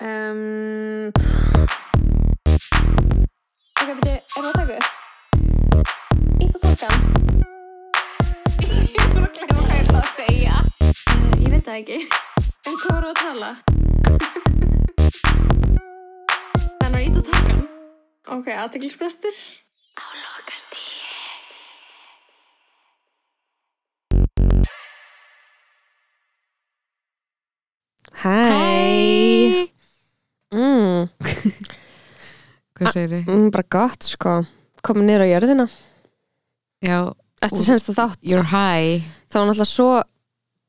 Um, ok, beti, er það að taka upp? Ítt og takkan? Ég bara að glemma hvað ég ætla að segja. Uh, ég veit það ekki. En hvað voru að tala? Þannig að ítt og takkan. Ok, aðteglisbrestur. Á Hvað segir þið? mm, Bara gott sko. Komið niður á jörðina. Já, Eftir senstu þátt. you're high. Það var náttúrulega svo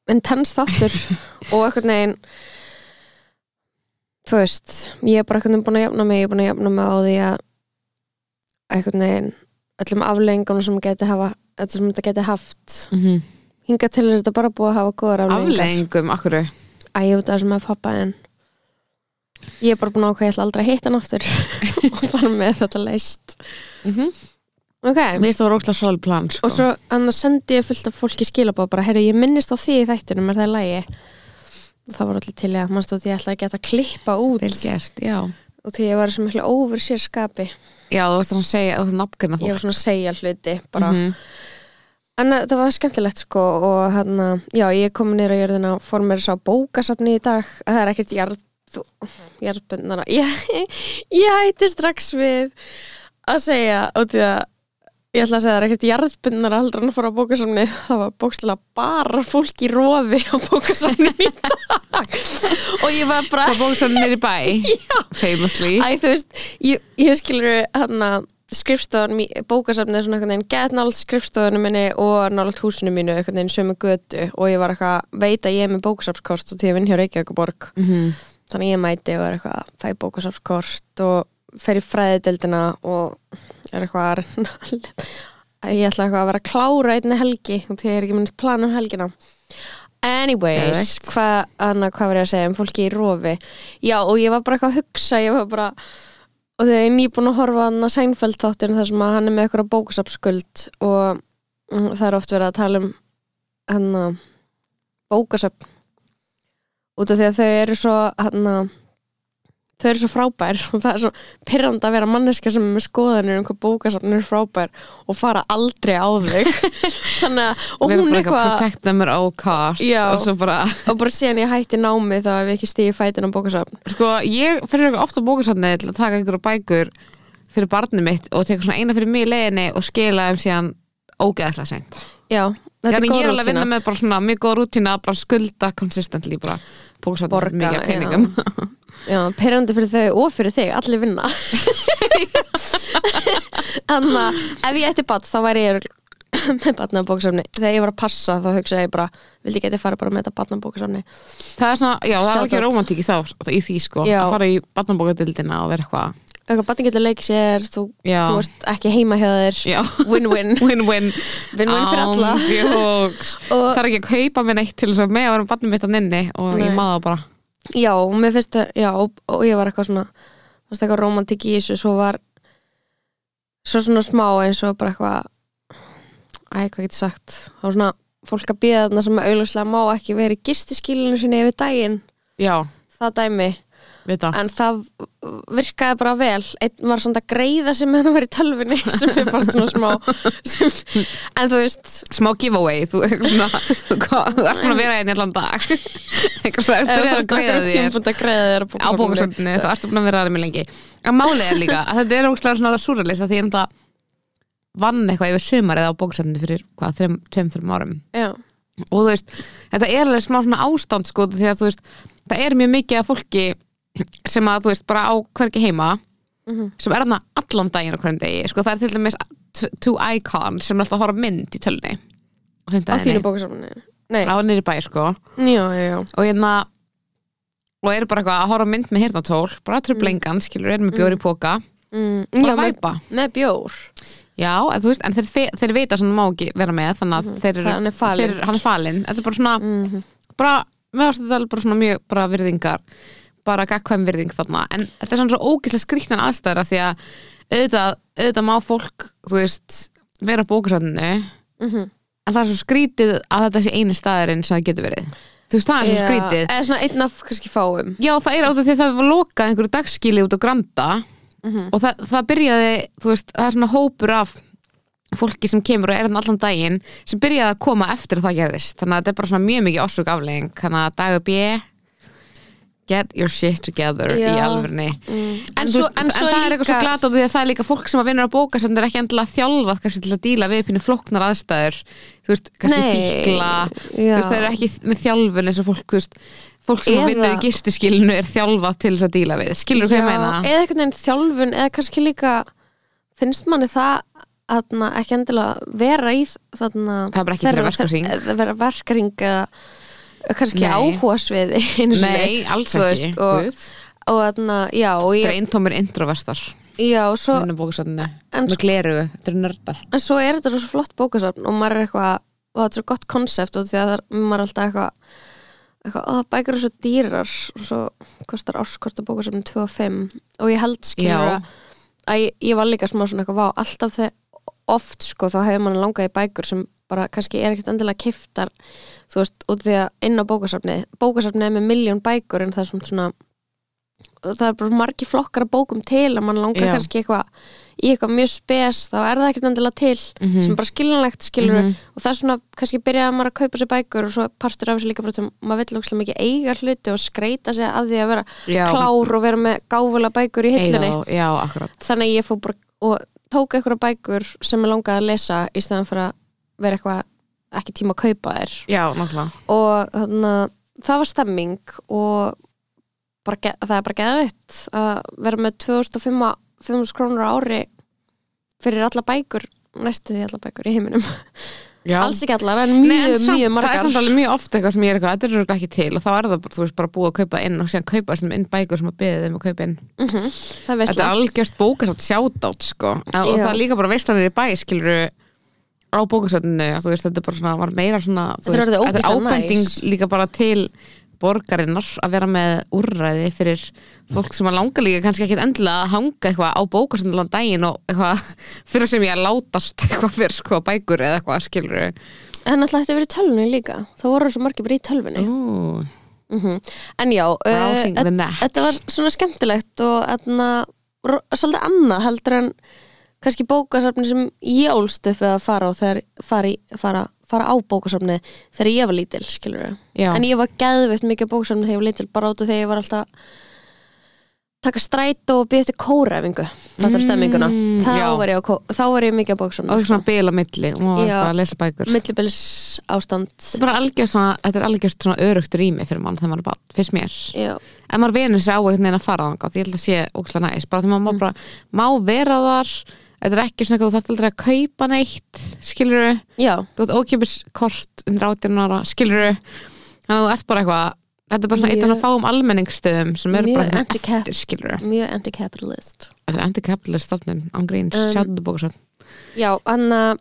intens þáttur Og eitthvað neginn Þú veist Ég er bara eitthvað búin að jafna mig Ég er búin að jafna mig á því að Eitthvað neginn Öllum afleggingunum sem geti hafa Þetta sem þetta geti haft. Mm -hmm. Hinga til þetta bara búið að hafa góðar afleggingar Afleggingum, akkur Æ, ég veit það sem er pappa en Ég er bara búin að ákveða Ég ætla aldrei að hitta hann aftur Og bara með þetta leist mm -hmm. Ok Mér finnst það var óslega svolítið plan sko. Og svo sendi ég fullt af fólki skilabóð bara, heyrðu, ég minnist á því í þættinum, er það í lagi? Og það var allir til ég að mannst og því ég ætlaði að geta að klippa út Vel gert, já og því ég var svo miklu óver sér skapi Já, þú veist það að segja, þú veist nafngrina ég var svona að segja hluti bara. Mhm. en uh, það var skemmtilegt sko og hann, já, ég kom nýra á jörðina og fór mér að bókasafni í dag að það er ekkert jarð jarðbundnara. Ég, ég hætti strax við að segja og því að ég ætla að segja það er ekkert jarðbundnara heldur en að fóra á bókasafni það var bókslega bara fólk í roði á bókasafni í dag. Og ég var bara Það bók svo nýri bæ Famously. Æ, þú veist, ég, ég skilur hann að skrifstofan, bókasafnið er svona einhvern veginn gett nált skrifstofunum minni og nált húsinu mínu einhvern veginn sömu götu. Og ég var eitthvað veit að ég er með bókasafskort og því ég vinn hjá Reykjavíkuborg mm -hmm. Þannig ég mæti og er eitthvað fæ bókasafskort og fer í fræðideldina og er eitthvað ég ætla eitthvað að vera klára einni helgi og því er ekki minnst plan um helgina. Anyways, hvað hvað var ég að segja um fólki í rofi? Já og ég var bara eitthvað að hugsa ég var bara og þegar ég er nýbúin að horfa hann að Seinfeld þáttin þar sem að hann er með eitthvað bókasafskuld og mm, það er oft verið að tala um hann að bókasafn út af því að þau eru svo hann að þau eru svo frábær. Og það er svo pyrrandi að vera manneska sem er með skoðanir um hvað bókasafn er frábær og fara aldrei á þau þannig að, og hún bara eitthvað protect them at all costs Já. Og svo bara bara síðan ég hætti námi þá hef ég ekki stíði fætin á bókasafn. Sko, ég fyrir eitthvað ofta bókasafni til að taka einhverja bækur fyrir barnið mitt og teka svona eina fyrir mig í leiðinni og skila þeim síðan ógeðslega seint. Já, þetta er ég er góð alveg að vinna með bara svona mjög góð rútína að bara skulda consistently bara fyrir mikið af já. peningum. Já, pyrrandi fyrir þau og fyrir þig, allir vinna. Þannig að ef ég ætti bat þá væri ég með batna bókasafni þegar ég var að passa þá hugsaði ég bara vildi geti fara bara með þetta batna bókasafni Það er svona, já, það er Shout ekki romantík í þá í því sko, Já. að fara í barnabókadildina og vera eitthvað eitthvað batni getur leikið sér þú, þú ert ekki heima hjá þér. Win-win, win-win. Fyrir alla. Það er ekki að kaupa mér neitt til þess að með að vera með barnið mitt á nynni og Nei. ég maður bara. Já, það, já, og, og ég var eitthvað svona, veist, eitthvað romantik í þessu, svo var, svo svona smá eins og bara eitthvað, æ, hvað getur sagt, þá var svona fólk að býða þarna sem auðvitað má ekki vera í gistiskílinu sinni yfir daginn, Já, það dæmi, veit það en það virkaði bara vel, einn var svona að greiða sem hann að vera í tölvunni, sem ég fannst svona smá, sem, en þú veist, Smá giveaway, þú, svona, þú, þú ert búin að vera einn í allan dag. Þú að ert að greiða þér á bókasöndinu, þá ertu búin að vera aðeins með lengi. En málið er líka, að þetta er ógstlega svona súralist að því ég vann eitthvað yfir sumarið á bókasöndinu fyrir hvað, þreim, tveim, þreim árum. Já, og þú veist, þetta er alveg smá svona ástand sko, því að þú veist, það er mjög mikið af fólki sem að þú veist, bara á hvergi heima Mhm. sem er þarna allan daginn á hverjum degi sko, það er til dæmis two icons sem er alltaf að horfa mynd í tölni á á þínu nei, á í bæ sko. Já, já, já, og hérna og eru bara eitthvað að horfa mynd með hirtnatól bara trublengan, skilur, eru með bjóri í póka mm, bara að með, væpa. með bjór. Já, en, veist, en þeir, þeir, vita sem það má ekki vera með þannig að þeir hann er falinn. þeir, hann er falinn. Þetta er bara svona, Mm bara mér varst þetta bara svona mjög bara virðingar bara gagkvæm virðing þarna. En þetta er svona svo ógeðslega skrýttan aðstæður af því að auðvitað, auðvitað má fólk þú veist, vera á bókasafninu -hmm. en það er svo skrítið að þetta sé eini staðurinn sem það getur verið. Þú veist, það er svo skrítið eða svona einn af kannski fáum. Já, það er át af því að það var lokað einhverju dagskili út á Granda Mhm. og það, það byrjaði, þú veist, það er svona hópur af fólki sem kemur og er allan daginn sem byrjaði að koma eftir að það gerðist. Þannig að þetta er bara svona mjög mikið orsök aflegging þannig að dagur B get your shit together í Já. alvörni En en, svo- svo, en en, það er eitthvað svo glata því að það er líka fólk sem að vinnur á bóka sem er ekki endilega þjálfað kannski til að díla við pínu flóknar aðstæður. Þú veist, kannski Nei, fíkla. Þú já. veist, það er ekki með þjálfun eins og fólk, þú veist fólk sem Eða- Eða... vinnur í gistiskilinu er þjálfað til þess að díla við, skilur hvað ég meina? eða einhvern veginn þjálfun eða kannski líka finnst manni það þarna, ekki endilega vera í þarna, Það kannski sinni. Nei, alls ekki og, og þarna, já, Þetta er eintómir introverstar já, svo, Með sko- glerugu, þetta eru nördar. En svo er þetta svo flott bókasafn og maður er eitthvað, og þetta er svo gott konsept og því að það, er- maður er alltaf eitthvað eitthvað, ó, bækur er svo dýrar og svo kostar áskorta bókasafn 2 og 5 og ég held skilur að, að ég, ég var líka smá svona eitthvað, vá, alltaf þegar oft sko, þá hefur mann langað í bækur sem bara kannski er ekkert endilega kiftar þú veist, út því að inn á bókasafni bókasafni er með miljón bækur en það er svona, svona það er bara margi flokkar að bókum til að mann langar Já. kannski eitthvað í eitthvað mjög spes, þá er það ekkert endilega til Mhm. sem er bara skiljanlegt skilur Mhm. og það er svona, kannski byrjaði maður að kaupa sér bækur og svo partur af þessu líka til maður vill ókslega mikið eiga hluti og skreita sig að því að vera Já. klár og vera með gáfulega bækur í hillunni Já, þannig ég fór bara og tók eitthvað bækur sem ég langaði að lesa í stæðan fyrir að vera eitthvað ekki tíma að kaupa þér Já, náttúrulega og þannig að það var stemming og bara, það er bara geðvitt að vera með 2500 krónur ári fyrir alla bækur næstu því alla bækur í heiminum. Já. alls ekki allar en Nei, mjög, en samt, mjög Það er margar. samt alveg mjög ofta eitthvað sem ég er eitthvað, þetta er örugglega ekki til. Og þá er það bara, þú veist, bara búið að kaupa inn og síðan kaupa þessum inn bækur sem að beðið þeim að kaupa inn. Það veist Þetta er algjört bókasátt sjátátt sko. Og Já. það er líka bara veistlanir í bæ skilur á veist, þetta bara svona, var meira svona Þetta er ábending næs. líka bara til borgarinnar að vera með úrræði fyrir fólk sem að langa líka kannski ekki endilega að hanga eitthvað á bókasáttinu daginn og eitthvað fyrir sem ég að látast eitthvað fyrir sko bækur eða eitthvað skilur en alltaf þetta verið tölvunni líka. Það voru svo margir bara í tölvunni. Ú, mm en já, uh, þetta var svona skemmtilegt og svolítið annað heldur en kannski bókasafni sem ég ólst upp við að fara á þegar fara, fara, fara á bókasafni þegar ég var lítil, skilur Já. en ég var geðveitt mikið á bókasafni þegar ég var lítil bara át af þegar ég var alltaf taka strætó og eftir kóræfingu þetta er stemminguna Mm, þá, var á þá var ég mikið á bókasafni og svona bil á milli og lesa bækur. Millibils ástand Þetta er bara algjört svona, þetta er algjört svona örugt rými fyrir mann þegar maður er bara, fyrst mér. Já, ef maður venur sér á einhvern veginn að fara þangað því ég held að sé ókslega næst, bara því maður má bara má vera þar, þetta er ekki svona eitthvað þú þarft aldrei að kaupa neitt skilur já, þú ert ókjöpis kort undir 18 ára, skilur þannig að þú ert bara eitthvað þetta er bara svona Mjög- eitt af fáum almenningsstöðum sem eru Mjög bara hérna anti-cap. eftir, skilur mjög anti-capitalist. Þetta er anti-capitalist stofnun, án gríns, Um, um, sjáttu bókasöld Já, hann að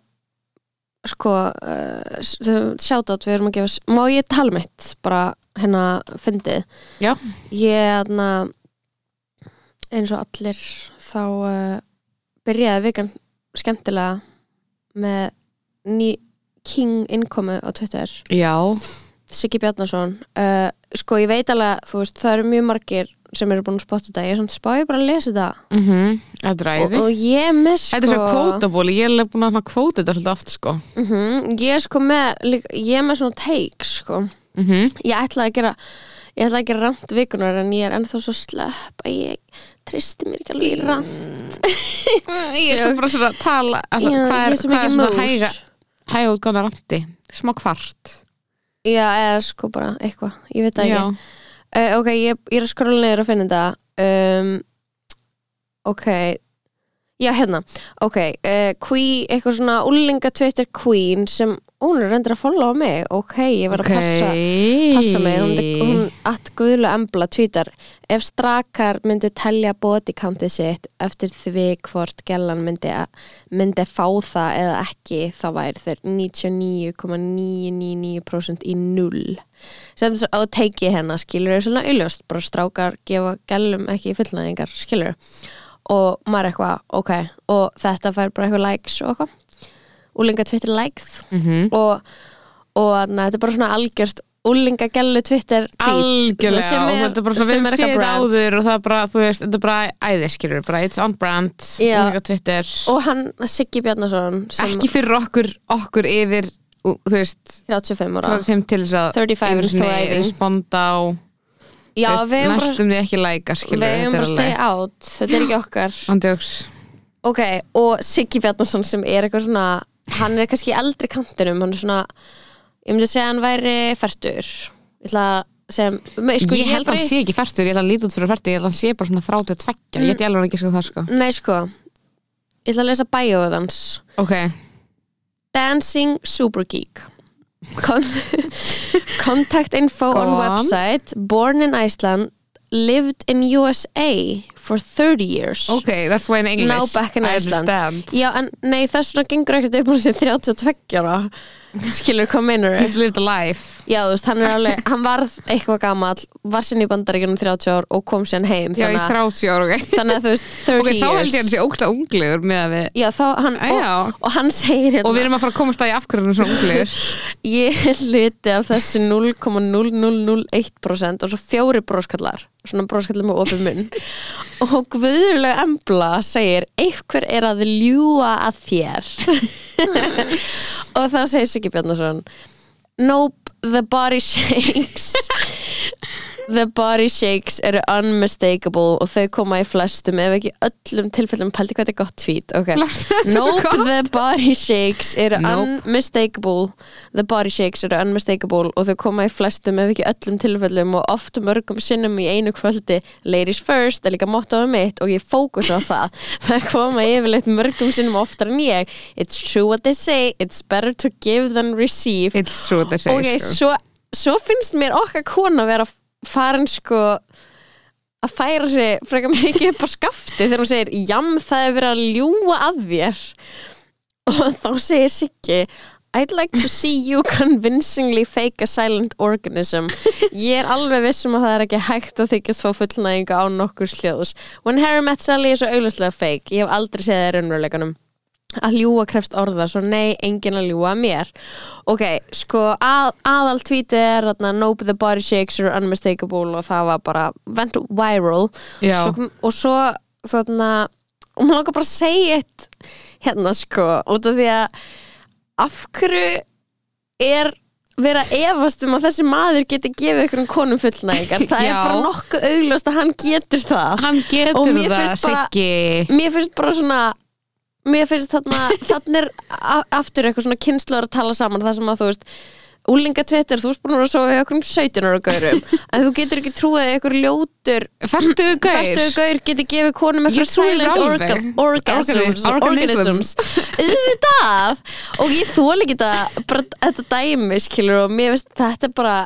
sko uh, sjátat við erum að gefa má ég tala mitt bara hérna fyndið? Já. ég hann eins og allir þá uh, byrjaði vikan skemmtilega með ný King innkomu á Twitter. Já, Siggi Bjarnason uh, sko ég veit alveg þú veist það eru mjög margir sem eru búin að spotta þetta. Ég er samt spáði bara að lesa þetta. Mhm, þetta er og, og ég með sko þetta er svo kvótabóli, ég er búin að svona kvóta þetta svolítið oft, sko. Mhm, Ég er sko með, ég er með svona take sko. mhm. Ég ætlaði að gera ég að gera rand vikunar en ég er ennþá svo slöpp að ég tristi mér ekki alveg í rand ég er svo bara svona að tala altså, Já, hvað ég er, er svo hvað er mikið svona mús. hæga hæga útgána randi, smá kvart. Já, eða sko bara eitthvað, ég veit það já, ekki uh, Ok, ég, ég er að skrolla niður að finna þetta. Um, Ok Já, hérna, ok uh, Queen, eitthvað svona úlinga Twitter queen sem, hún er reyndir að followa mig. Ok, ég verð að passa passa mig, hún, hún að guðlu embla tvítar, ef strakar myndi telja bodycountið sitt eftir því hvort gellan myndi, myndi fá það eða ekki þá væri þeir 99,999% í null. Sem að teiki hennar skilur er svona auðljóst, bara strákar gefa gellum ekki fullnæðingar, skilur og maður er eitthvað, ok og þetta fær bara eitthvað likes og eitthvað úlinga Twitter likes Mhm. og, og na, þetta er bara svona algjört úlinga gælu Twitter tweet algjörlega sem og er, þetta er bara svona við eitthvað þetta áður og það er bara, þú veist, þetta er bara æðiskilur, bara it's on brand Já. úlinga Twitter og hann Siggi Bjarnason ekki fyrir okkur, okkur yfir þú veist, 35 ára frá þeim til þess að 35 einu and sinni thriving. responda á já, veist, við hefum bara, næstum því ekki læka skilur, við hefum bara stay out þetta er ekki okkar. Andjóks ok, og Siggi Bjarnason sem er eitthvað svona hann er kannski í eldri kantinum hann er svona, ég myndi segja að hann væri færtur ég ætla að segja me- sko, ég held að hann sé ekki færstur, ég held að hann líti út fyrir færstur ég held að hann sé bara svona þráttu að tvekja ég get ég alveg ekki sko það sko. Nei sko, ég ætla að lesa bæjóið hans. Ok, Dancing Super Geek Con Contact info Go on. on. website Born in Iceland Lived in USA for 30 years. Ok, that's why in English Now back in I Iceland. understand. Já, en nei, þess vegna gengur ekkert upp á sig 32 ára Skilur hvað meinur he's lived a life. Já, þú veist, hann er alveg, hann varð eitthvað gamall var sinni í bandaríkjunum 30 ár og kom síðan heim já, í þannig, að, 30 ára, ok. þannig að þú veist, 30 ok, þá held ég hann years sé ógsta unglegur með að við Já, þá, hann, Æ, já. og, og hann segir hérna og við erum að fara að komast að í afhverjum svona unglegur. Ég liti af þessu 0,0001% og svo fjóri bróskallar svona bróskallar með opið munn. Og Guðurlega Embla segir einhver er að ljúa að þér og þá segir Siggi Bjarnason Nope, the body shakes The body shakes eru unmistakable og þau koma í flestum ef ekki öllum tilfellum. Pældi hvað þetta er gott tweet. Okay. Nope, the body shakes eru Nope. unmistakable. The body shakes eru unmistakable og þau koma í flestum ef ekki öllum tilfellum og oft mörgum sinnum í einu kvöldi. Ladies first er líka mottoðum mitt og ég fókus á það. Það koma yfirleitt mörgum sinnum oftar en ég. It's true what they say. It's better to give than receive. It's true what they say Ok, svo, svo finnst mér okkar kona vera farin sko að færa sig frekar mikið upp á skafti þegar hún segir, jam, það er verið að ljúga að þér. Og þá segir Siggi I'd like to see you convincingly fake a silent organism. Ég er alveg vissum að það er ekki hægt að þykjast fá fullnæginga á nokkur sljóðs When Harry Met Sally er svo auglustlega fake. Ég hef aldrei séð það í raunveruleikanum að ljúga krefst orða, svo nei, enginn að ljúga að mér. Ok, sko að, aðal tweetið er þarna, nope the body shakes are unmistakable og það var bara went viral. Svo, og svo þarna og maður langar bara að segja eitt hérna sko, út af því að af hverju er vera efast um að þessi maður geti gefið ykkur um konum fullnægingar? Það er Já. bara nokkuð augljóst að hann getur það. Hann getur það, Siggi. mér finnst bara svona mér finnst þarna þarna er aftur eitthvað svona kynnslóður að tala saman það sem að þú veist úlinga Twitter, þú ert búin að sofa í okkur um 17 ára gaurum, en þú getur ekki trúið að ykkur ljótur Ferstuðu gaur. fæstuðu gaur geti gefið konum eitthvað silent organ, orgasms, Organism. organisms auðvitað. Og ég þóla ekki þetta bara þetta dæmi skilur og mér finnst þetta bara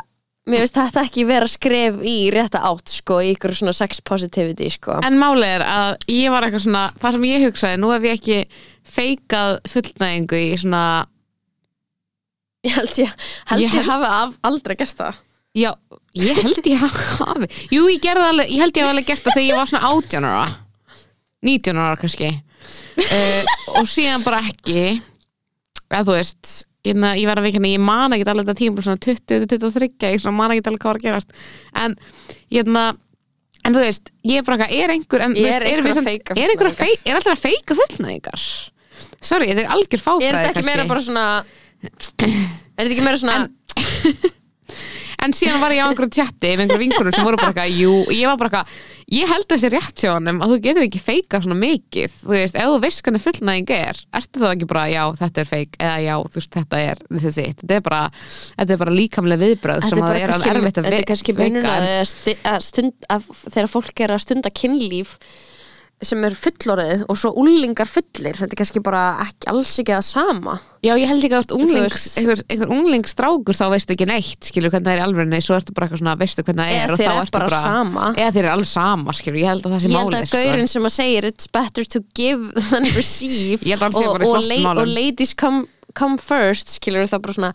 mér finnst þetta ekki vera skref í rétta átt sko, í ykkur svona sex positivity sko. En máli er að ég var eitthvað svona það sem ég hugsaði, nú hef ég ekki feikað fullnægingu í svona Ég held ég, held Ég ég, held- hafi af, aldrei gert það. Já, ég held ég hafi Jú, ég gerði alveg, ég held ég hafi alveg gert það þegar ég var svona 18 ára. 19 ára kannski. Uh, og síðan bara ekki. Eða þú veist ég, ég verð að veikna, ég man ekki alveg þetta tíma svona 20-23, ég man ekki alveg hvað var að gerast. En ég en þú veist, ég er bara eitthvað, er einhver en, Er einhver að feika er að er alltaf að feika fullnæðingar sorry, þetta er algjör Er fáfræði þetta ekki meira bara svona Er þetta ekki meira svona En síðan var ég á einhverju tjatti með einhverju vinkunum sem voru bara eitthvað, jú, ég var bara eitthvað ég held þessi rétt hjá honum að þú getur ekki feika svona mikið, þú veist, ef þú veist hvernig fullnæðing er, ertu þá ekki bara já, þetta er feik, eða já, þú veist, þetta er þessi, þetta er bara, þetta er bara líkamlega viðbröð sem að það er alveg erfitt að Þetta er kannski veika en- að þegar fólk er að stunda kynlíf sem er fullorðið og svo úlingar fullir þetta er kannski bara ekki, alls ekki það sama. Já, ég held ekki að einhver, unglingsstrákur þá veistu ekki neitt, skilur hvernig það er í alvörunni svo ertu bara eitthvað svona, veistu hvernig það er eða og þá er ertu bara sama. Eða þeir eru alveg sama, skilur, ég held að það sé Ég held málið að gaurinn sem að segir it's better to give than receive. Að og, og, la og ladies come, come first skilur það bara svona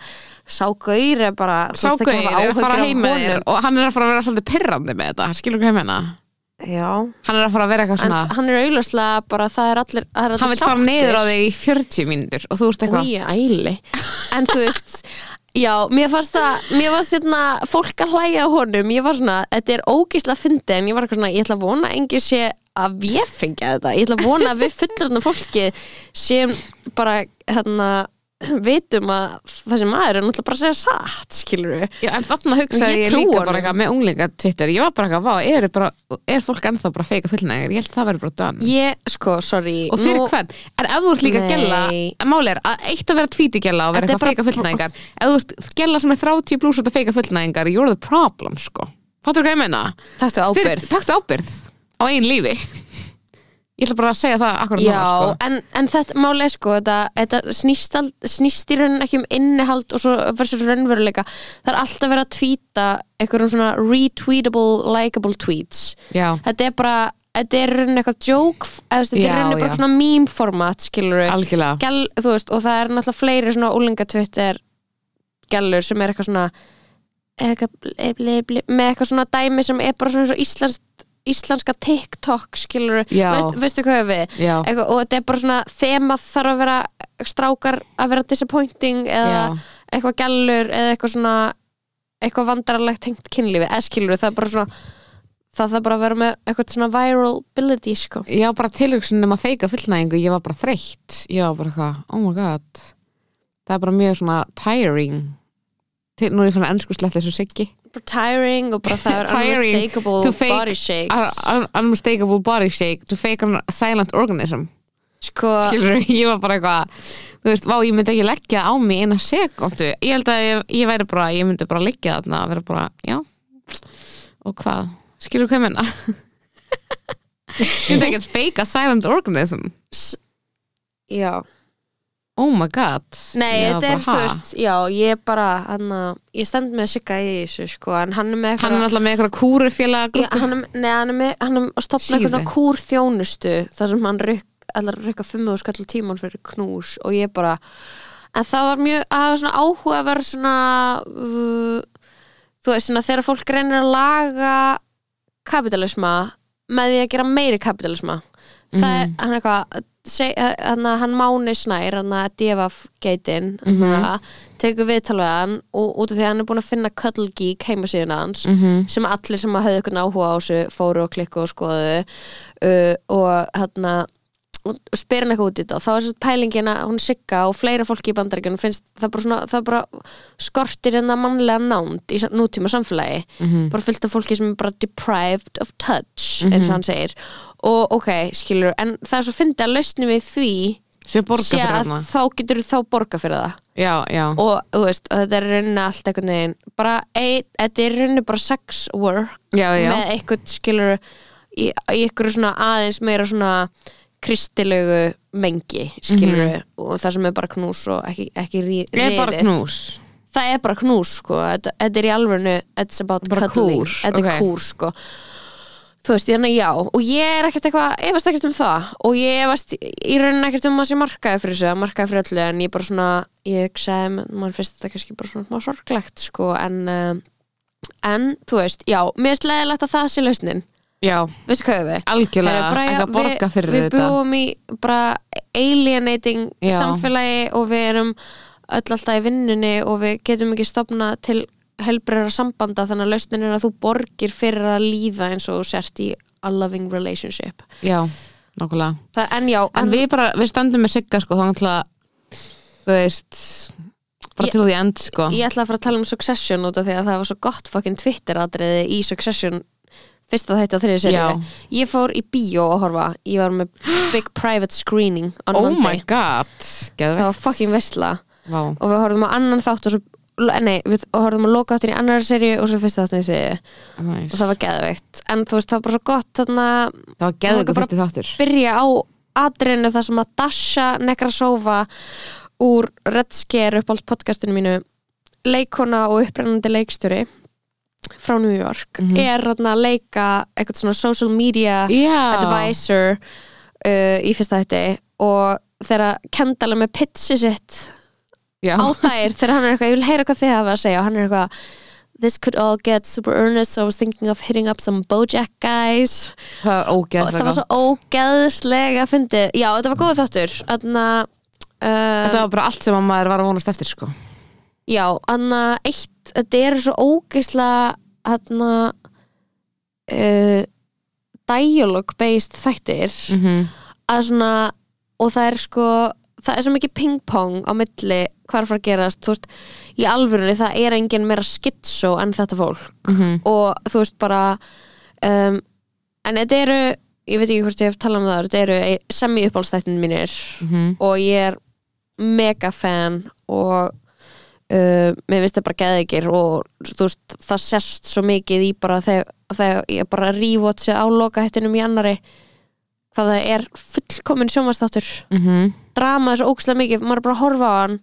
sá gaur er bara þú Sá veist, ekki gauir hafa er að fara heim með þér og hann er að fara að vera svolítið pirrandi með þetta, skilur hvað ég meina Já, hann er að fara að vera eitthvað en svona hann er augljóslega bara það er allir, það er allir hann vil fara niður á þig í 40 mínútur og þú veist eitthvað Í æli. En þú veist Já, mér fannst það, mér fannst hérna fólk að hlæja á honum, ég var svona þetta er ógísla fyndi en ég var eitthvað svona ég ætla að vona engi sé að ég fengja þetta. Ég ætla að vona að við fullurna fólki sem bara hérna vitum að þessi maður er náttúrulega bara að segja satt, skilur við Já, en þarna hugsaði Ég ég, líka bara eitthvað með unglinga Twitter. Ég var bara eitthvað, vá, er, bara, er fólk ennþá bara að feika fullnægir? Ég held að það verður bara done. Ég, sko, sorry Og fyrir nú- hvern, en ef þú ert líka Nei. gælla Máli er að eitt að vera tvíti gælla og vera Þetta er eitthvað að feika fullnægingar. Ef þú ert gælla sem er 30 pluss út að feika fullnægingar You're the problem, sko. Fattur hvað ég meina? Taktu ábyrgð Fyrir- Taktu ábyrgð á einn lífi Ég ætla bara að segja það akkur Já, núna, sko. en, en þetta máli er sko þetta, þetta snýst, al- snýst í raunin ekki um innihald og svo versus raunveruleika. Það er alltaf verið að tvíta einhverjum svona retweetable, likeable tweets. Já, þetta er bara þetta er raunin eitthvað joke eða, þetta er Já, í raunin bara já. svona meme format skilur við algjörlega. Gæl, þú veist, og það er náttúrulega fleiri svona úlinga Twitter gælur sem er eitthvað svona eitthvað, með eitthvað svona dæmi sem er bara svona eins og íslensk, íslenska TikTok skilur. Veist, veistu hvað við? Eitthvað, og þetta er bara svona þema þarf að vera strákar að vera disappointing eða já, eitthvað gælur eða eitthvað svona eitthvað vandrarlegt tengt kynlífi. Eða skilur það er bara svona það þarf bara að vera með eitthvað svona viralability sko. Já, bara tilhugsun um að feika fullnægingu Ég var bara þreytt. Ég var bara eitthvað, oh my god. Það er bara mjög svona tiring. Til, Nú er ég fann að ennsku slett þessu siggi bara tiring og bara það er unmistakable body shakes. Un- Unmistakable body shake. To fake a silent organism. Sko, skilur ég var bara eitthvað þú veist, vá, ég myndi ekki leggja á mig eina sekundu, ég held að ég, ég væri bara ég myndi bara leggja þarna að vera bara já, og hvað? Skilur hvað ég menna ég myndi ekki að fake a silent organism. Já oh my god. Nei, var þetta er, bara, veist, já, ég er bara hann að, ég stend með Sigga í þessu, sko, en hann er með hann er alltaf með eitthvað kúrufélag Já, hann nei, hann er með, hann er að stopna eitthvað Síðu. svona kúr þjónustu þar sem hann rykk, allar rykka fimmu og skall tíman fyrir knús og ég bara en það var mjög, það var svona áhuga að vera svona uh, þú veist, svona þegar fólk reynir að laga kapitalisma með því að gera meiri kapitalisma það er, hann er eitthvað seg, hann, hann Máni Snær hann að Devaf geitin mm -hmm. tekur viðtalvegan og út af því að hann er búin að finna Cuddle Geek heimasíðuna hans Mhm. sem allir sem hafði eitthvað áhuga á þessu fóru og klikku og skoðu uh, og hann og spyr hann eitthvað út í þetta. Og þá er svo pælingin að hún sigga og fleira fólki í bandaríkjunum finnst það bara svona, það bara skortir hérna mannlega nánd í nútíma samfélagi. Mhm. bara fyllt af fólki sem er bara deprived of touch eins og hann segir. Og ok, skilur, en það er svo fyndið að lausnum við því sé fyrir að þá getur þá borga fyrir það. Já, já, og veist, þetta er rauninni allt einhvern veginn bara, ein, þetta er rauninni bara sex work já, með eitthvað skilur í, í eitthvað svona aðeins meira svona kristilegu mengi skilur og það sem er bara knús og ekki, ekki ég er knús. Það er bara knús sko þetta, þetta er í alvörinu, it's about Bara cuddling. kúr, þetta er ok. kúr sko. Þú veist, þannig já og ég er ekkert eitthvað, efast ekkert um það og ég efast í rauninni ekkert um að sé markaði fyrir þessu, að markaði fyrir öllu en ég bara svona, ég hugsaði mann finnst þetta kannski bara svona smá sorglegt sko en um, en, þú veist, já, mér er slegilegt að það sé lausnin, já, veistu hvað við? Algjörlega ekki að borga fyrir við, við þetta. búum í bara alienating Já. samfélagi og við erum öll alltaf í vinnunni og við getum ekki stopna til helbrera sambanda þannig að lausnin er að þú borgir fyrir að líða eins og sért í a loving relationship. Já, það, en já, en við bara, við standum með sigga sko, þá náttúrulega þú veist bara Ég- til því end sko. ég ætla að fara að tala um Succession út af því að það var svo gott fucking Twitter atriði í Succession fyrsta þetta á þriði serið ég fór í bíó að horfa. Ég var með big private screening on oh Monday my god, það var fucking veistla Vá. og við horfðum á annan þátt og svo, nei, við horfðum á loka þáttin í annar serju og svo fyrsta þáttin í þriði Nice. og það var geðveikt. En þú veist það var bara svo gott þarna. Það var bara- fyrsti þáttur. byrja á atriðinu þar sem að Dasha Nekrasova úr Red Scare upp alls podcastinu mínu leikona og upprennandi leikstjóri frá New York Mhm. er þarna að leika eitthvað svona social media já, advisor uh, í fyrsta þetta og þegar Kendall er með pitchi sitt já. á þær þegar hann er eitthvað, ég vil heyra hvað þið hafa að segja. Og hann er eitthvað This could all get super earnest so I was thinking of hitting up some Bojack guys. Það var ógeðslega það var svo ógeðslega fyndið, já þetta var góð þáttur. Þannig að þetta uh, var bara allt sem að maður var að vonast eftir sko. Já, anna eitt þetta eru svo ógeisla anna uh, dialogue based þættir. Mm að svona og það er sko, það er svo mikið ping-pong á milli hvað er að fara að gerast. Þú veist, í alvörunni það er engin meira skitsó en þetta fólk. -hmm. og þú veist bara um, en þetta eru ég veit ekki hvort ég hef talað um það þetta eru semi uppáhaldstættin mínir. Mhm. og ég er mega fan og uh, mér finnst það bara geðegir og veist, það sest svo mikið í bara þegar, þegar ég bara rívotsi á lokahættinum í annari hvað það er fullkomin sjónvastáttur Mhm. drama þessu ógæslega mikið, maður bara horfa á hann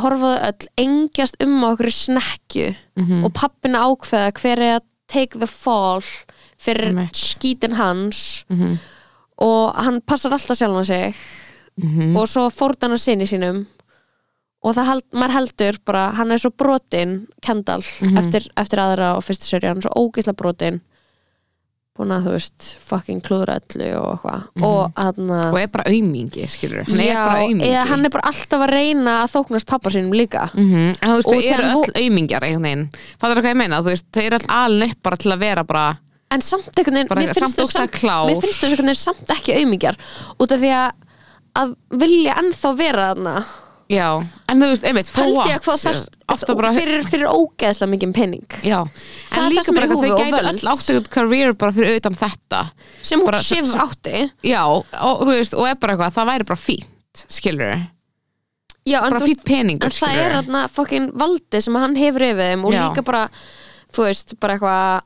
horfa á þau öll engjast um á okkur snekju Mhm. og pappina ákveða hver er að take the fall fyrir Einmitt. skítin hans Mhm. og hann passar alltaf sjálfan sig Mhm. og svo fórn hann að sinni sínum og það held, maður heldur bara hann er svo brotin, Kendall Mhm. eftir, eftir aðra og fyrstu seri hann er svo ógislega brotin. Búin að þú veist fucking klúðra öllu og eitthvað. Mhm. og hann og er bara aumingi, skilur hann er Já, bara aumingi eða hann er bara alltaf að reyna að þóknast pappa sínum líka. Mhm. en þú veist, Og þau eru öll veginn. Fattar þú hvað ég meina, þú veist, þau eru öll upp bara til að vera bara, en samt einhvern veginn mér finnst þau samt, samt ekki aumingjar. Út af því að að vilja ennþá vera þarna já, en þú veist, einmitt, for what ég að hvað þarf ofta bara, fyrir, fyrir ógeðslega mikið penning já, Það en er það líka sem er bara í að þau húfi og gætu völd. öll áttu út career bara fyrir utan þetta. Sem hún Bara- sem- átti. Já, og þú veist, og er bara eitthvað það væri bara fínt, skilur Já, en, bara þú veist, fínt peningur, en það er skilur þarna fokkin valdi sem hann hefur yfir þeim og Já. líka bara, þú veist, bara eitthvað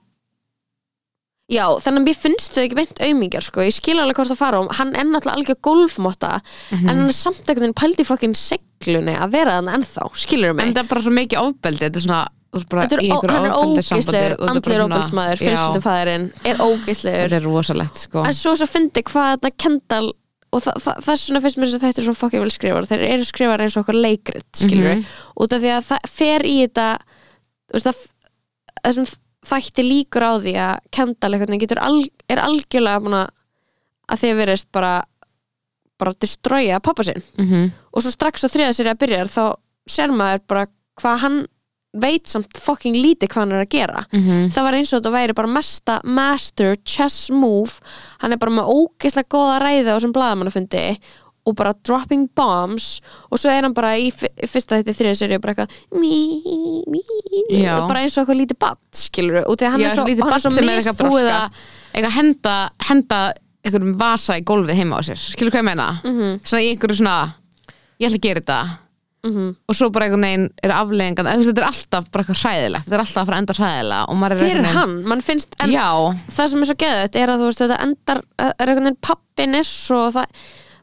Já, þannig að mér finnst þau ekki beint aumingjar sko, ég skil alveg hvort það fara um hann er náttúrulega algjör golfmotta Mhm. en hann er samt einhvern veginn pældi fokkin seglunni að vera þannig ennþá, skilur en mig það er bara svo mikið ofbeldi þetta er svona, þú veist, bara er, í einhverju hann er ógeislegur, og þetta er svona- ógeismaður, Já, fjölskyldufæðurinn er ógeislegur þetta er rosalegt, sko. En svo svo fyndi hvað þetta Kendall og þa þa þess vegna finnst mér þess að þetta er svo fokkin vel skrifar þeir eru skrifar eins og okkur leikrit skilur Mhm. út af því að það fer í þetta þú veist að þessum þætti líkur á því að Kendall al, er algjörlega búin að að því að verist bara bara að destroya pappa sinn Mhm. og svo strax á þriða sér að byrja þá sér maður bara hvað hann veit samt fucking lítið hvað hann er að gera Mhm. það var eins og þetta væri bara mesta master chess move hann er bara með ógeðslega góða ræði á þessum blaðamannafundi og bara dropping bombs og svo er hann bara í fyrsta þetta þriða séri bara eitthvað mí, mí, bara eins og eitthvað lítið batt skilur út því að hann Já, er svo, hann er svo sem eitthvað búið misþroska að eitthvað henda, henda einhverjum vasa í gólfið heima á sér skilur hvað ég meina? Mhm. svona í einhverju svona ég ætla að gera þetta Mhm. og svo bara einhvern veginn er afleggingan þú þetta er alltaf bara eitthvað hræðilegt þetta er alltaf að fara að enda hræðilega og fyrir veginn- hann, mann finnst en það sem er svo geðið er að þú veist þetta endar er einhvern veginn pappin er svo það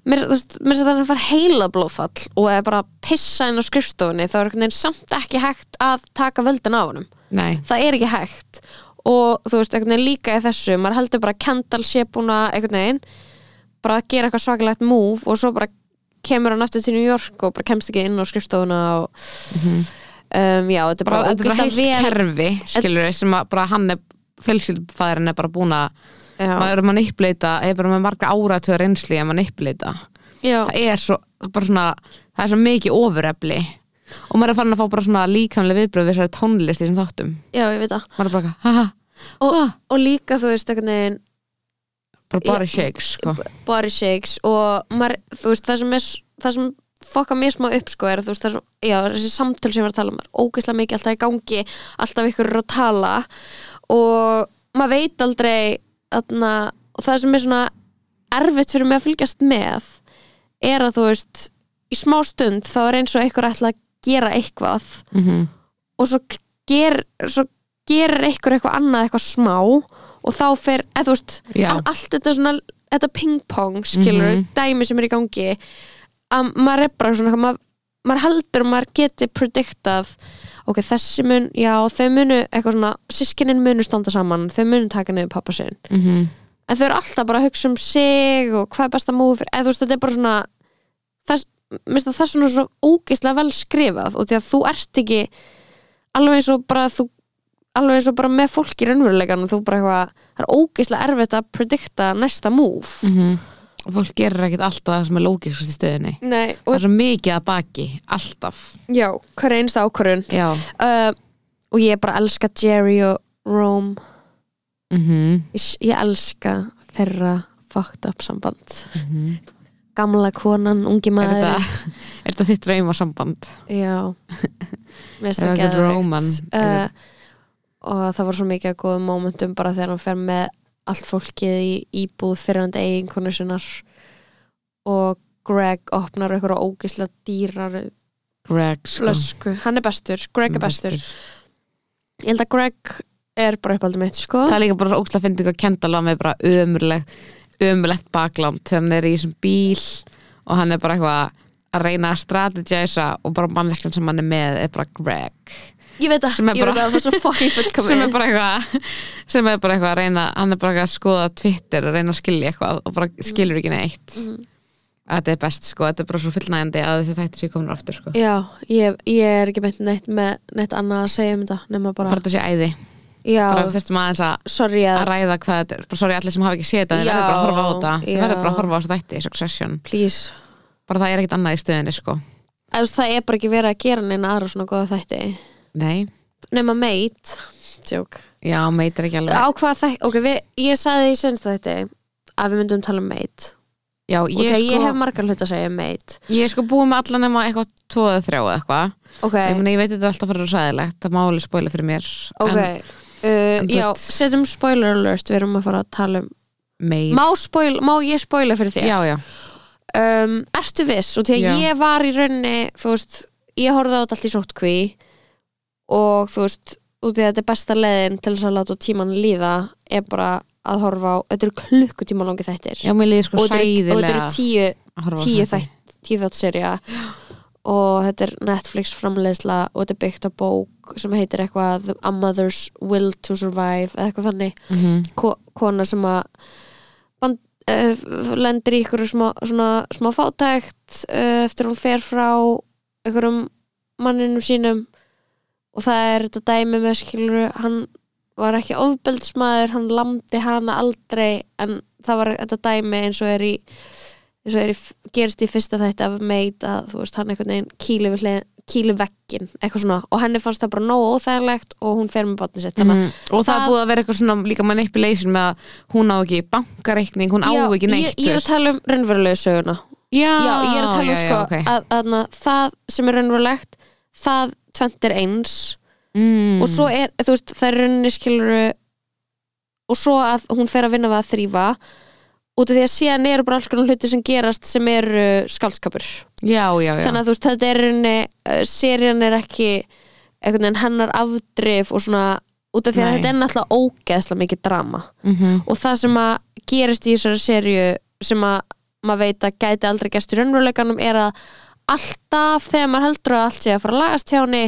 mér finnst það að fara heila blóðfall og er bara að pissa inn á skrifstofunni þá er einhvern veginn samt ekki hægt að taka völdin honum. Nei. Það er ekki hægt. Og þú veist, einhvern veginn líka í þessu maður heldur bara að Kendall sé búin að einhvern veginn bara að gera eitthvað svakalegt move og svo bara kemur hann aftur til New York og bara kemst ekki inn á skrifstofuna og um, já, þetta er bara, bara bara heilt vel kerfi skilur sem að bara hann er fjölskyldfæðurinn er bara búin að maður er manipulata, er bara með marga áratöður reynsli að manipulata. Já, það er svo, bara svona það er svo mikið ofurefli. Og maður er farin að fá bara svona líkamlega viðbröð við þessari tónlist í þessum þáttum. Já, ég veit það. Maður og, og líka þú veist, veginn bara body shakes sko. body shakes. Og maður, þú veist, það sem er það sem fokka mér smá upp sko er veist, það sem, já, þessi samtöl sem ég var að tala um ógeðslega mikið alltaf í gangi alltaf ykkur að tala. Og maður veit aldrei þarna, og það sem er svona erfitt fyrir mig að fylgjast með er að þú veist í smá stund þá er eins og einhver ætla að gera eitthvað mm og svo ger, svo gerir einhver eitthvað annað eitthvað smá og þá fer, eða þú veist all, allt þetta svona, þetta ping-pong skilur, Mhm. dæmi sem er í gangi að maður er bara svona maður, maður heldur að maður geti prediktað ok, þessi mun, já, þau munu eitthvað svona, sískinin munu standa saman þau munu taka niður pappa sinn -hmm. en þau eru alltaf bara að hugsa um sig og hvað er besta múið fyrir, eða þú veist, þetta er bara svona þess, minnst að það er svona svo ógeislega vel skrifað og því að þú ert ekki alveg eins og bara þú alveg eins og bara með fólk í raunveruleikanum þú bara eitthvað, það er ógeislega erfitt að predikta næsta Mhm. Og fólk gerir ekkert alltaf það sem er lógiskast í stöðinni Nei, það er svo mikið að baki, alltaf. Já, hver einst ákvörðun. Já, uh, og ég bara elska Jerry og Rome. Mhm. Ég, ég elska þeirra fucked up samband. Mm gamla konan, ungi er maður. þetta, er þetta þitt drauma samband já. Mér finnst Er það þetta Roman? geðveikt. Uh, og það var svo mikið að góðum momentum bara þegar hann fer með allt fólkið í íbúð fyrir hann eiginkonu sinnar. Og Greg opnar eitthvað ógislega dýrar Greg sko. flösku, hann er bestur, Greg er bestur. ég held að Greg er bara uppaldið mitt sko. Það er líka bara svo ógslag að finna eitthvað Kendall var með bara ömurleg ömurlegt bakland þegar hann er í þessum bíl og hann er bara eitthvað að reyna að strategæsa og bara manneskjan sem hann er með er bara Greg ég veit að, ég veit að það er svo fucking fullkomið. Sem er bara eitthvað sem er bara eitthvað að reyna hann er bara að skoða Twitter og reyna að skilja eitthvað og bara skilur ekki neitt. Að þetta er best sko, þetta er bara svo fullnægjandi að þessi þættir sér komin aftur sko. Já, ég, ég er ekki meint neitt með neitt annað að segja um þetta nema bara, bara þetta sé æði, já, bara þurftum aðeins að sorry að ræða hvað þetta er, bara sorry allir sem hafa ekki séð þetta þið verður bara að horfa á þetta, þið verður bara að horfa á þessu þætti Succession, please. Bara það er ekkert annað í stöðinni sko, það er bara ekki verið að gera neina aðra svona góða þætti nei. Nema meit Joke. já, meitir ekki alveg. Á hvað þætti, ok, við, ég sagði í senst þætti að við myndum tala um meit já, ég, þegar sko, ég hef margar hlut að segja um meit ég er sko búið með allan nema eitthvað tvo eða þrjá eða eitthvað. Ok, ég, meni, ég veit þetta er alltaf fyrir ræðilegt, það máli spóila fyrir mér. Ok en uh, en já, veist- setjum spoiler alert við erum að fara að tala um meir, má, spoil, má ég spoila fyrir þér? Já, já. Um, ertu viss? Og þegar ég var í rauninni þú veist, ég horfði á þetta allt í sóttkví og þú veist út í að þetta er besta leiðin til þess að láta tíman líða er bara að horfa á þetta eru klukkutíma langi þættir. Já, mér líður sko og og þetta hræðilega eru tíu, að tíu þætt tíu þátt serja og þetta er Netflix framleiðsla og þetta er byggt á bók sem heitir eitthvað A Mother's Will to Survive eða eitthvað þannig. Mhm. ko kona sem að band, uh, lendir í ykkur smá, smá fátækt uh, eftir hún fer frá ykkurum manninum sínum og það er þetta dæmi með skilur hann var ekki ofbeldismæður hann lamdi hana aldrei en það var þetta dæmi eins og er í eins og er í, gerist í fyrsta þætti af meit að þú veist hann einhvern veginn kýli, kýli veggin eitthvað svona. Og henni fannst það bara nógu óþægilegt og hún fer með batni sitt. Mm, og það, það- búið að vera eitthvað svona líka manipulation með að hún á ekki bankareikning, hún á Já, ekki neitt ég, ég er að tala um raunverulegu söguna. Já, Já, ég er að tala um já, sko já, ok. að, að, það sem er raunverulegt það tvent er eins mm. og svo er, þú veist, það er rauninni skiluru og svo að hún fer að vinna við að þrýfa út af því að síðan eru bara alls konar hluti sem gerast sem eru skaldskapur já, já, já. þannig að þú veist, þetta er rauninni uh, serían er ekki einhvern veginn hennar afdrif og svona út af því að Nei. þetta er náttúrulega ógeðslega mikið drama mm og það sem að gerist í þessari serju sem að maður veit að gæti aldrei gerst í raunveruleikanum er að alltaf þegar maður heldur að allt sé að fara að lagast hjá henni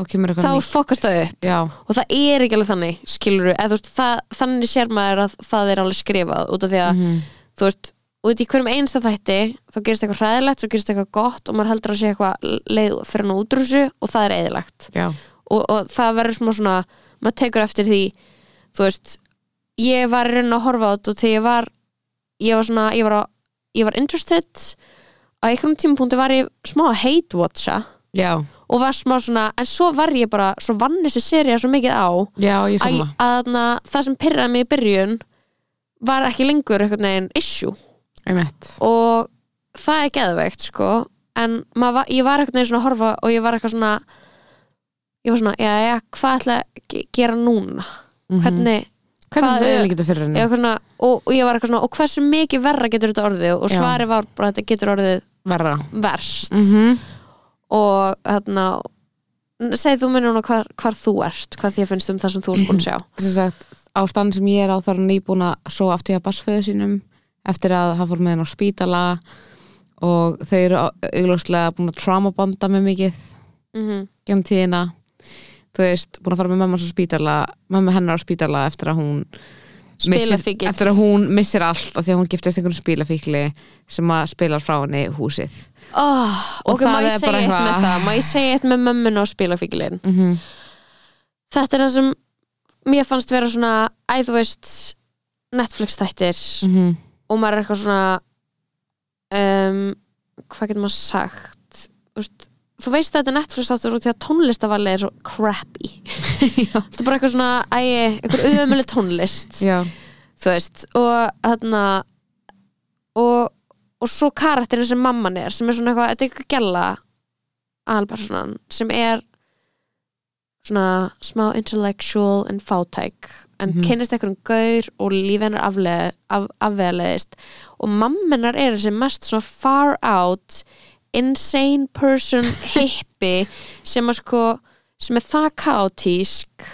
þá kemur eitthvað þá fokast það upp. Já, og það er ekki alveg þannig, skilur það, þannig sér maður að það er alveg skrifað út af því að, Mhm. þú veist út í hverjum einsta þætti, þá gerist eitthvað hræðilegt svo gerist eitthvað gott og maður heldur að sé eitthvað leið fyrir hann út úr þessu og það er eðilegt og, og það verður smá svona maður tekur eftir því þú veist, ég var raunin að horfa á þetta og þegar ég var ég var svona, ég var, á, ég var interested á einhvern tímapunkti var ég smá að hate watcha já, og var smá svona, en svo var ég bara svo vann þessi serið svo mikið á já, ég að, samla að, að það sem pyrraði mig í byrjun var ekki lengur einhvern veginn issue. Einmitt, og það er geðveikt sko en maður var, ég var veginn svona að horfa og ég var eitthvað svona ég var svona, já, já, hvað ætla að ge- gera núna? Mhm. hvernig, hvernig hvað er- er ekki fyrir ég henni var eitthvað svona og, og ég var eitthvað svona, og hversu mikið verra getur þetta orðið? Og Já. svarið var bara þetta getur orðið verra verst. Mm og þarna segð þú mér núna hvar, hvar þú ert hvað þér finnst um það sem þú ert búin að sjá. Sagt, ástæðan sem ég er á þar er nýbúin að svo aftur ég að barsföðu sínum eftir að hann fór með henn á spítala og þau eru augljóslega búin að traumabonda með mikið mm -hmm. genn tíðina. Þú veist, búin að fara með mamma á spítala mamma hennar á spítala eftir að hún missir, Spilafíkill. eftir að hún missir allt af því að hún giftist einhvern spilafíkli sem að spilar frá henni húsið oh, Og ok, það er bara eitthvað- má ég segja eitt með mömmuna og spilafíkilinn mm -hmm. þetta er það sem mér fannst vera svona æ þú veist Netflix þættir Mm -hmm. og maður er eitthvað svona um, hvað getur maður sagt þú veist þú veist að þetta er Netflix áttur út í að tónlistavalli er svo crappy. Þetta er bara eitthvað svona ægi, eitthvað auðvömmuleg tónlist. Já, þú veist og þarna og, og svo karakterin sem mamman er sem er svona eitthvað, þetta er eitthvað gæla aðalpersonan sem er svona smá intellectual en fátæk en Mhm. kynnist eitthvað um gaur og líf hennar afleð, af, afveðleðist og mammenar er þessi mest svona far out insane person hippi sem að sko sem er það kaotísk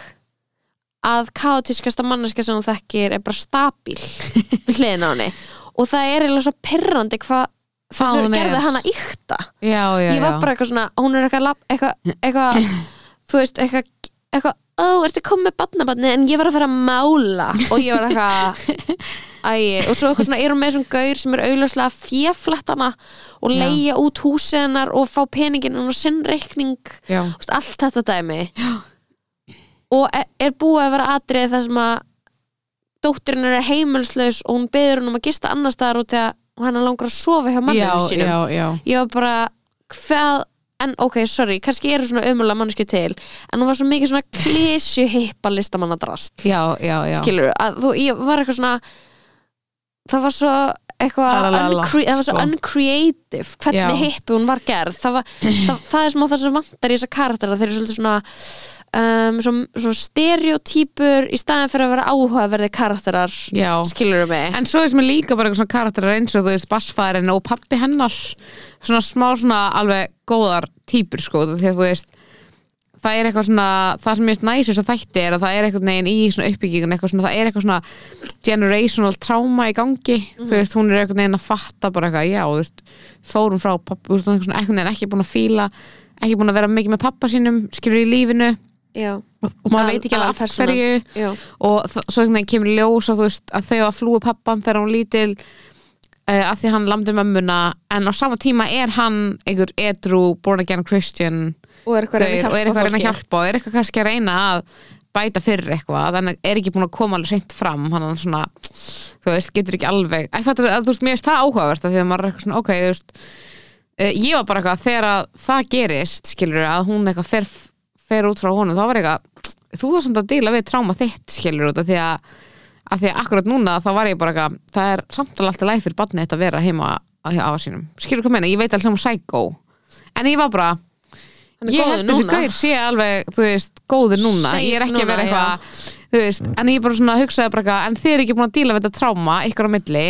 að kaotískasta manneska sem hún þekkir er bara stabíl við hliðin á henni. Og það er eiginlega svo perrandi hvað er. gerði hana ykta já, já, ég var bara eitthvað svona, hún er eitthvað eitthvað, eitthvað þú veist, eitthvað, eitthvað ó, ertu komið með badnabarni en ég var að fara að mála og ég var eitthvað æ, og svo eitthvað svona, er hún með þessum gaur sem er augljóslega fjaflettana og Já. leigja út húsið hennar og fá peningin og sinn reikning já, Þú veist, allt þetta dæmi og er, er búið að vera atrið þar sem að dóttirinn er heimilslaus og hún beður hún um að gista annar staðar þegar hann langar að sofa hjá já, manninu sínum já, já. ég var bara hvað, en ok, sorry, kannski eru svona ömulega mannsku til, en hún var svo mikið svona klísju hippa listamannadrast já, já, já. skilur, þú, ég var eitthvað svona það var svo eitthvað uncre- sko. uncreative hvernig hippi hún var gerð það, var, það, það er smá það sem vantar í þessa karaktera þeir eru svolítið svona um, svona, svona stereotypur í staðin fyrir að vera áhugaverði karakterar já. skilur mig En svo er sem er líka bara svona karakterar eins og þú veist bassfærin og pappi hennar svona smá svona alveg góðar típur sko því að þú veist það er eitthvað svona, það sem ég veist næsust að þætti er að það er eitthvað neginn í svona uppbyggingun eitthvað svona, það er eitthvað svona generational trauma í gangi. Þú veist, hún er eitthvað neginn að fatta bara eitthvað, já, þú veist, fórum frá pappa, þú veist, eitthvað eitthvað neginn ekki búin að fíla ekki búin að vera mikið með pappa sínum skilur í lífinu. Já, og maður veit ekki alveg af aðalpersónan. hverju. Já, og þ- svo einhvern veginn kemur ljós að, þú veist, að þau að flúi pappan þegar hún lítil uh, að því hann lamdi mömmuna. En á sama tíma er hann einhver edru, born again Christian og er eitthvað að er reyna að hjálpa og er eitthvað kannski að reyna að bæta fyrir eitthvað þannig er ekki búin að koma alveg seint fram hann er svona, þú veist, getur ekki alveg að, að, þú veist, mér finnst það áhugavert að því að maður er eitthvað svona, ok, þú veist uh, ég var bara eitthvað, þegar að það gerist skilur að hún eitthvað fer, fer út frá honum, þá var eitthvað þú þarf samt að díla við tráma þitt skilur út af því að, að því að akkurat núna þá var ég bara eitthvað, það er samtala alltaf læg fyrir barnið þetta að vera heima á hjá afa sínum. Skilur hvað meina, ég veit alltaf um psycho. En ég var bara, ég held þessi gaur sé alveg, þú veist, góður núna. Safe ég er ekki að vera núna, eitthvað þú veist, en ég bara svona hugsaði bara eitthvað en þið er ekki búin að díla við þetta tráma ykkur á milli.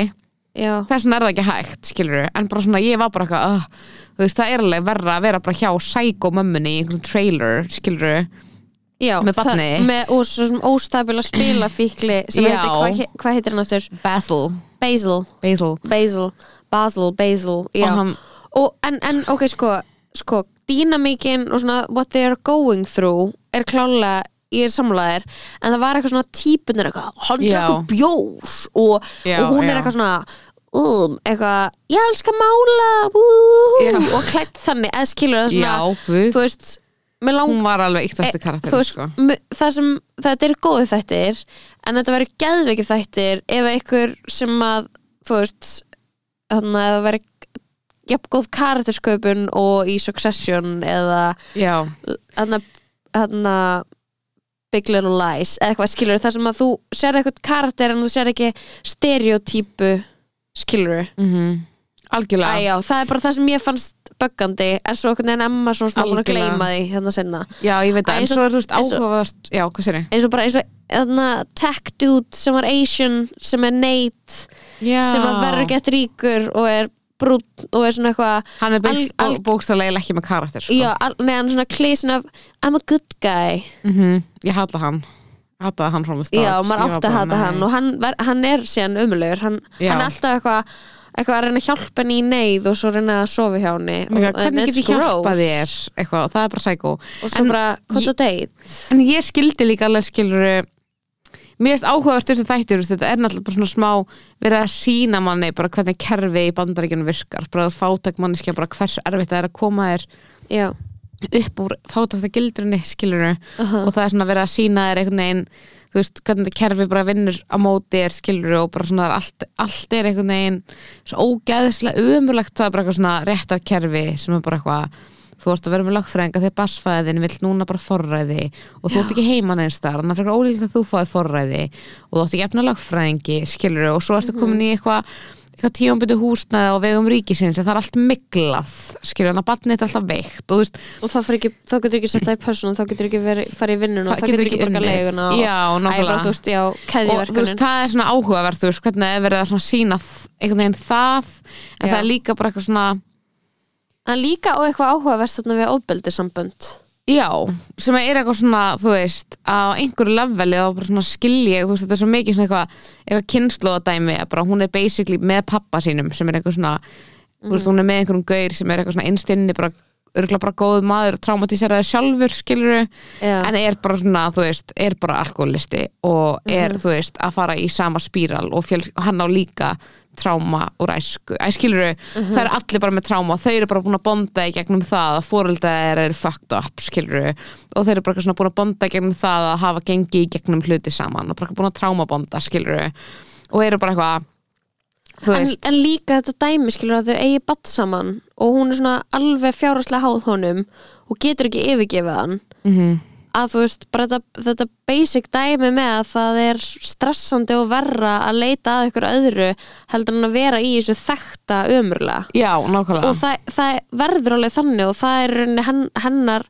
Já, þess vegna er það ekki hægt, skilur en bara svona, ég var bara eitthvað uh, þú veist, það er alveg verra að vera bara hjá psycho mömmunni í einhvern trailer, skilur já, Með barnið það- þitt. með, og svo sem óstabila spilafíkli sem Já. heitir, hvað he- hvað heitir hann aftur? Basil, Basil, Basil. Basil. Basil, Basil, já. Og hann, og, en, en ok, sko, sko dýnamíkin og svona what they are going through er klálega ég er samlaðir, en það var eitthvað svona típunar eitthvað, hann Já. drakkur bjós og, Já, og hún er já. eitthvað svona um, eitthvað, ég elska mála Já. og klætt þannig, eða skilur það svona já, þú veist, lang hún var alveg yktast e, karakter þú veist, sko. það sem þetta eru góðu þættir en þetta verður geðveikið þættir ef einhver sem að þú veist þannig að það verður jafn góð karaktersköpun og í Succession eða þannig að Big Little Lies eða eitthvað skilur það sem að þú sér eitthvað karakter en þú sér ekki stereotypu skilur mm algjörlega. Æjá, það er bara það sem ég fannst böggandi en svo einhvern veginn Emma svona smá Algjörlega. gleyma því hérna senna já, ég veit það, en og- svo er þú veist eins og- áhugavert já, hvað sér ég? eins og bara eins og þarna, tech dude sem var Asian sem er Nate Já, sem að verður gett ríkur og er brún og er svona eitthvað hann er bókstaflega ekki með karakter sko. já, al- nei, hann er svona klísin af I'm a good guy. Mhm, ég hata hann. Hataði hann frá mig stað já, maður átti að hata hann og hann, hann er síðan umlegur hann, hann er alltaf eitthvað eitthvað að reyna að hjálpa henni í neyð og svo reyna að sofa hjá henni. Hvernig it's get ég hjálpa þér? Eitthvað, og það er bara psycho. Og svo En bara, hvað ég- þú date. en ég skildi líka alveg skilur mér finnst áhugavert þessi þættir þú veist, þetta er náttúrulega bara svona smá verið að sína manni bara hvernig kerfi í bandaríkjunum virkar bara fátak manneskja bara hversu erfitt það er að koma þér já, upp úr fátakta gildrunni skilur uh og það er svona verið að sína þér einhvern veginn þú veist, hvernig kerfi bara vinnur á móti er skilur og bara svona allt, allt er einhvern veginn svo ógeðslega umurlegt það er bara eitthvað svona réttar kerfi sem er bara eitthvað þú ert að vera með lagfræðinga þegar basfæðin vill núna bara forræði og þú ert ekki heima neins þar þannig að fyrir ólíkt að þú fáið forræði og þú ert ekki efna lagfræðingi skilur og svo ertu komin í eitthvað eitthvað tíumbyrdu húsnaði á vegum ríkisins það er allt miglað skilur hann að batnið er alltaf veikt og veist og þá, ekki, þá getur ekki sett það í persónu þá getur ekki farið í vinnun og Það þá getur ekki ekki borga unnið. leguna og, Já, Æ, nákvæmlega. bara, þú veist, já, og þú veist, það er svona áhugavert þú veist, hvernig er verið að sína einhvern veginn það en Já. það er líka bara eitthvað svona en líka og eitthvað áhugavert þarna við ofbeldissambönd. Já, sem er eitthvað svona þú veist, á einhverju leveli þá bara svona skilji, þú veist, þetta er svo mikið svona eitthvað, eitthvað kynnslóðadæmi að bara hún er basically með pappa sínum sem er eitthvað svona, þú veist, hún er með einhverjum gaur sem er eitthvað svona einstinni bara örgulega bara góð maður og traumatiseraði sjálfur skiluru, Já. en er bara svona þú veist, er bara alkoholisti og er, Mhm. þú veist, að fara í sama spíral og fjöl, hann á líka tráma úr æsku, æskiluru Mhm. það er allir bara með tráma og þau eru bara búin að bonda í gegnum það að fóröldar er fucked up, skiluru og þau eru bara svona búin að bonda í gegnum það að hafa gengið í gegnum hluti saman og bara búin að tráma bonda, skiluru og eru bara eitthvað en, en líka þetta dæmi skilur að þau eigi batt saman og hún er svona alveg fjáraslega háð honum og getur ekki yfirgefið hann. Mm að þú veist, bara þetta, þetta basic dæmi með að það er stressandi og verra að leita að ykkur öðru heldur en að vera í þessu þekta ömurlega. Já, nákvæmlega. Og það, það verður alveg þannig og það er hennar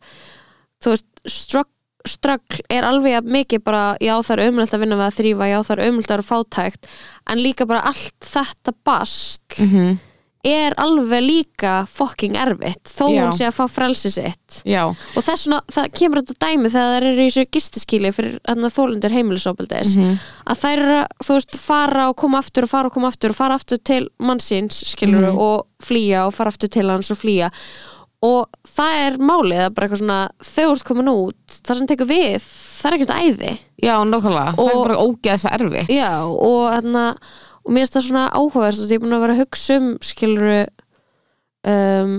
þú veist, strugg, strugg er alveg jafn mikið bara já það er ömulegt að vinna við að þrýfa, já það er ömulegt að vera fátækt en líka bara allt þetta bast Mhm. er alveg líka fucking erfitt þó Já. hún sé að fá frelsi sitt já, og þess vegna, það kemur þetta dæmi þegar það eru í þessu gistiskíli fyrir þólundir heimilisofbeldis Mhm. að þær að, þú veist, fara og koma aftur og fara og koma aftur og fara aftur til mannsins skilur Mhm. og flýja og fara aftur til hans og flýja og það er málið að bara eitthvað svona þau ert komin út, það sem tekur við það er ekkert æði. Já, nákvæmlega. Það er bara ógeðs erfitt. Já, og þarna og mér finnst það svona áhugavert og ég er búin að vera að hugsa um skiluru um,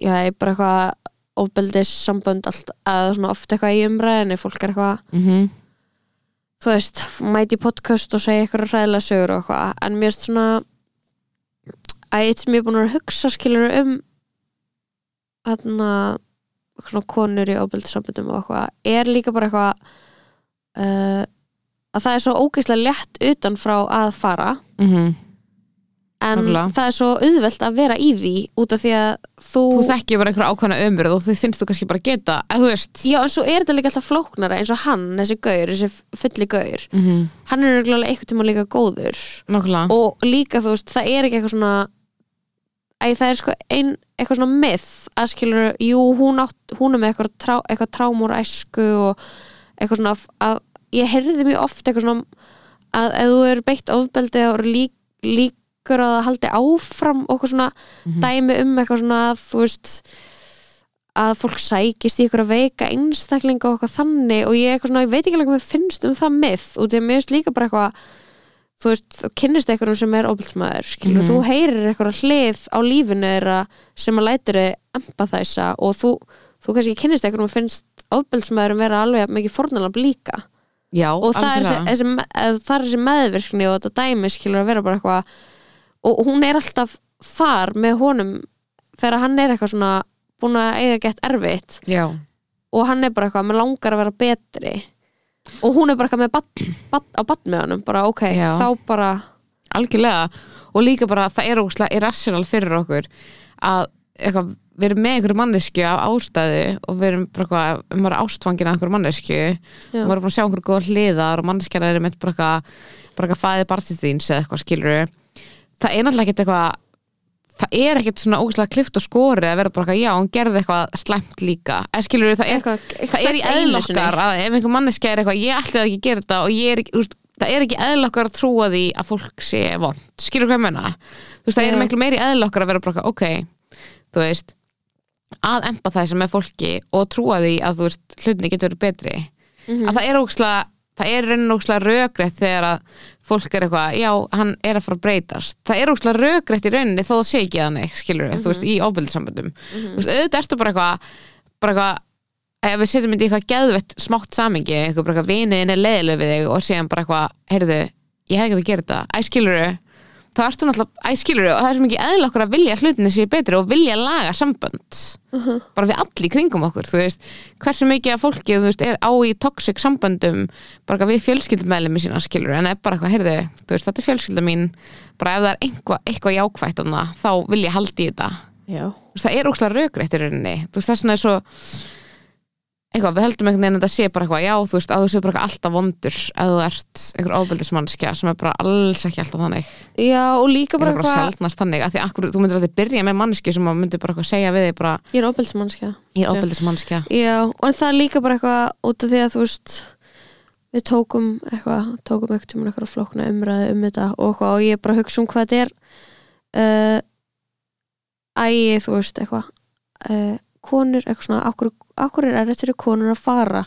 já, ég er bara eitthvað ofbeldis sambönd allt, að svona oft eitthvað í umræðinni fólk er eitthvað, mm þú veist mæti podcast og segja eitthvað ræðilega sögur og eitthvað, en mér finnst svona að eitt sem ég er búin að vera að hugsa skiluru um svona konur í ofbeldissamböndum og eitthvað, er líka bara eitthvað uh, að það er svo ógeðslega létt utan frá að fara -hmm. en Nákvæmlega. það er svo auðvelt að vera í því út af því að þú, þú þekkir bara einhverja ákvæmna ömur og þú finnst þú kannski bara geta eða þú veist já en svo er þetta líka alltaf flóknara eins og hann, þessi gaur, þessi fulli gaur mm -hmm. hann er örugglega eitthvað tíma líka góður nákvæmlega og líka þú veist, það er ekki eitthvað svona Æ, það er sko ein, eitthvað svona myth að skilur, jú, hún, átt, hún er með eitthvað, trá, eitthvað trámur æsku og eitthvað svona að, ég heyrði mjög oft eitthvað svona að ef þú er beitt ofbeldi og eru lík, líkur að það haldi áfram eitthvað svona Mhm. dæmi um eitthvað svona að þú veist að fólk sækist í eitthvað veika einstaklinga og eitthvað þannig og ég, svona, ég veit ekki alveg hvað mér finnst um það myth og að mér finnst líka bara eitthvað þú veist, þú kynnist eitthvað sem er ofbeldsmaður skilur, Mhm. þú heyrir eitthvað hlið á lífinu þeirra sem að lætur þið empathæsa og þú, þú kannski kynnist eitthvað og finnst ofbeldsmaðurum vera alveg mikið fórnalamb líka. Já, og það er, þessi, það er þessi meðvirkni og þetta dæmi skilur að vera bara eitthvað og hún er alltaf þar með honum þegar hann er eitthvað svona búin að eiga gett erfitt. Já, og hann er bara eitthvað, með langar að vera betri og hún er bara eitthvað með bat, bat, á bat með honum, bara ok, Já. þá bara algjörlega. Og líka bara það er ógustlega irrational fyrir okkur að eitthvað, við erum með einhverju mannesku af ástæðu og við erum bara eitthvað, við erum ástfangin af einhverju mannesku og við erum búin að sjá einhverju góða hliðar og manneskjara er með bara eitthvað bara eitthvað fæðið bartist þíns eða eitthvað skilur það er náttúrulega ekkert eitthvað það er ekkert svona ógustlega klift og skori að vera bara eitthvað, já, hún gerði eitthvað slæmt líka. Eða skilur það er eitthvað, eitthvað það er í eðlokkar að ef einhver manneskja er eitthvað, ég ætlaði ekki að gera þetta og ég er ekki, veist, það er ekki eðlokkar að trúa því að fólk sé vond. Skilur hvað ég menna þú veist, það er miklu meiri eðlokkar að vera bara eitthvað, ok þú veist, að empathæsa með fólki og trúa því að þú veist, hlutinni getur verið betri. Mhm. að það er ókslega það er raunin ókslega rökrétt þegar að fólk er eitthvað, já, hann er að fara að breytast. Það er ókslega rökrétt í rauninni þó það sé ekki þannig, skilur þú veist, í ofbeldissamböndum. Þú veist, auðvitað ertu bara eitthvað bara eitthvað ef við setjum í eitthvað geðvett smátt samingi, eitthvað bara eitthvað viniðin er leiðileg við þig og síðan bara eitthvað, heyrðu ég hef ekki að gera þetta, æskiluru þá ertu náttúrulega, æskiluru og það er svo mikið eðla okkur að vilja að hlutinni séu betri og vilja laga sambönd. Bara við allir kringum okkur, þú veist hversu mikið af fólki, þú veist, er á í toxic samböndum, bara við fjölskyldumæli með sína skiluru, en er bara eitthvað, heyrðu þú veist, þetta er fjölskylda mín, bara ef það er eitthvað, eitthvað jákvætt þarna, þá vil ég haldi í þetta. Já. Þú veist, það er ókslega raugrætt í rauninni. Þú veist, þess eitthvað, við höldum einhvern veginn að þetta sé bara eitthvað já, þú veist, að þú sé bara eitthvað alltaf vondur að þú ert einhver ábeldismannskja sem er bara alls ekki alltaf þannig. Já, og líka það bara er bara eitthvað sjaldnast þannig, af því akkur, þú myndir að þið byrja með mannski sem að myndir bara eitthvað segja við þig bara, Ég er óbeldsmannskja ég er ábeldismannskja Já, og það er líka bara eitthvað út af því að þú veist við tókum eitthvað, tókum eitthvað tíma eitthvað flókna umræði um þetta og eitthvað og ég bara hugsa um hvað þetta er uh, ægi, þú veist, eitthvað uh, konur, eitthvað svona akkur, akkur er erfitt fyrir konur að fara?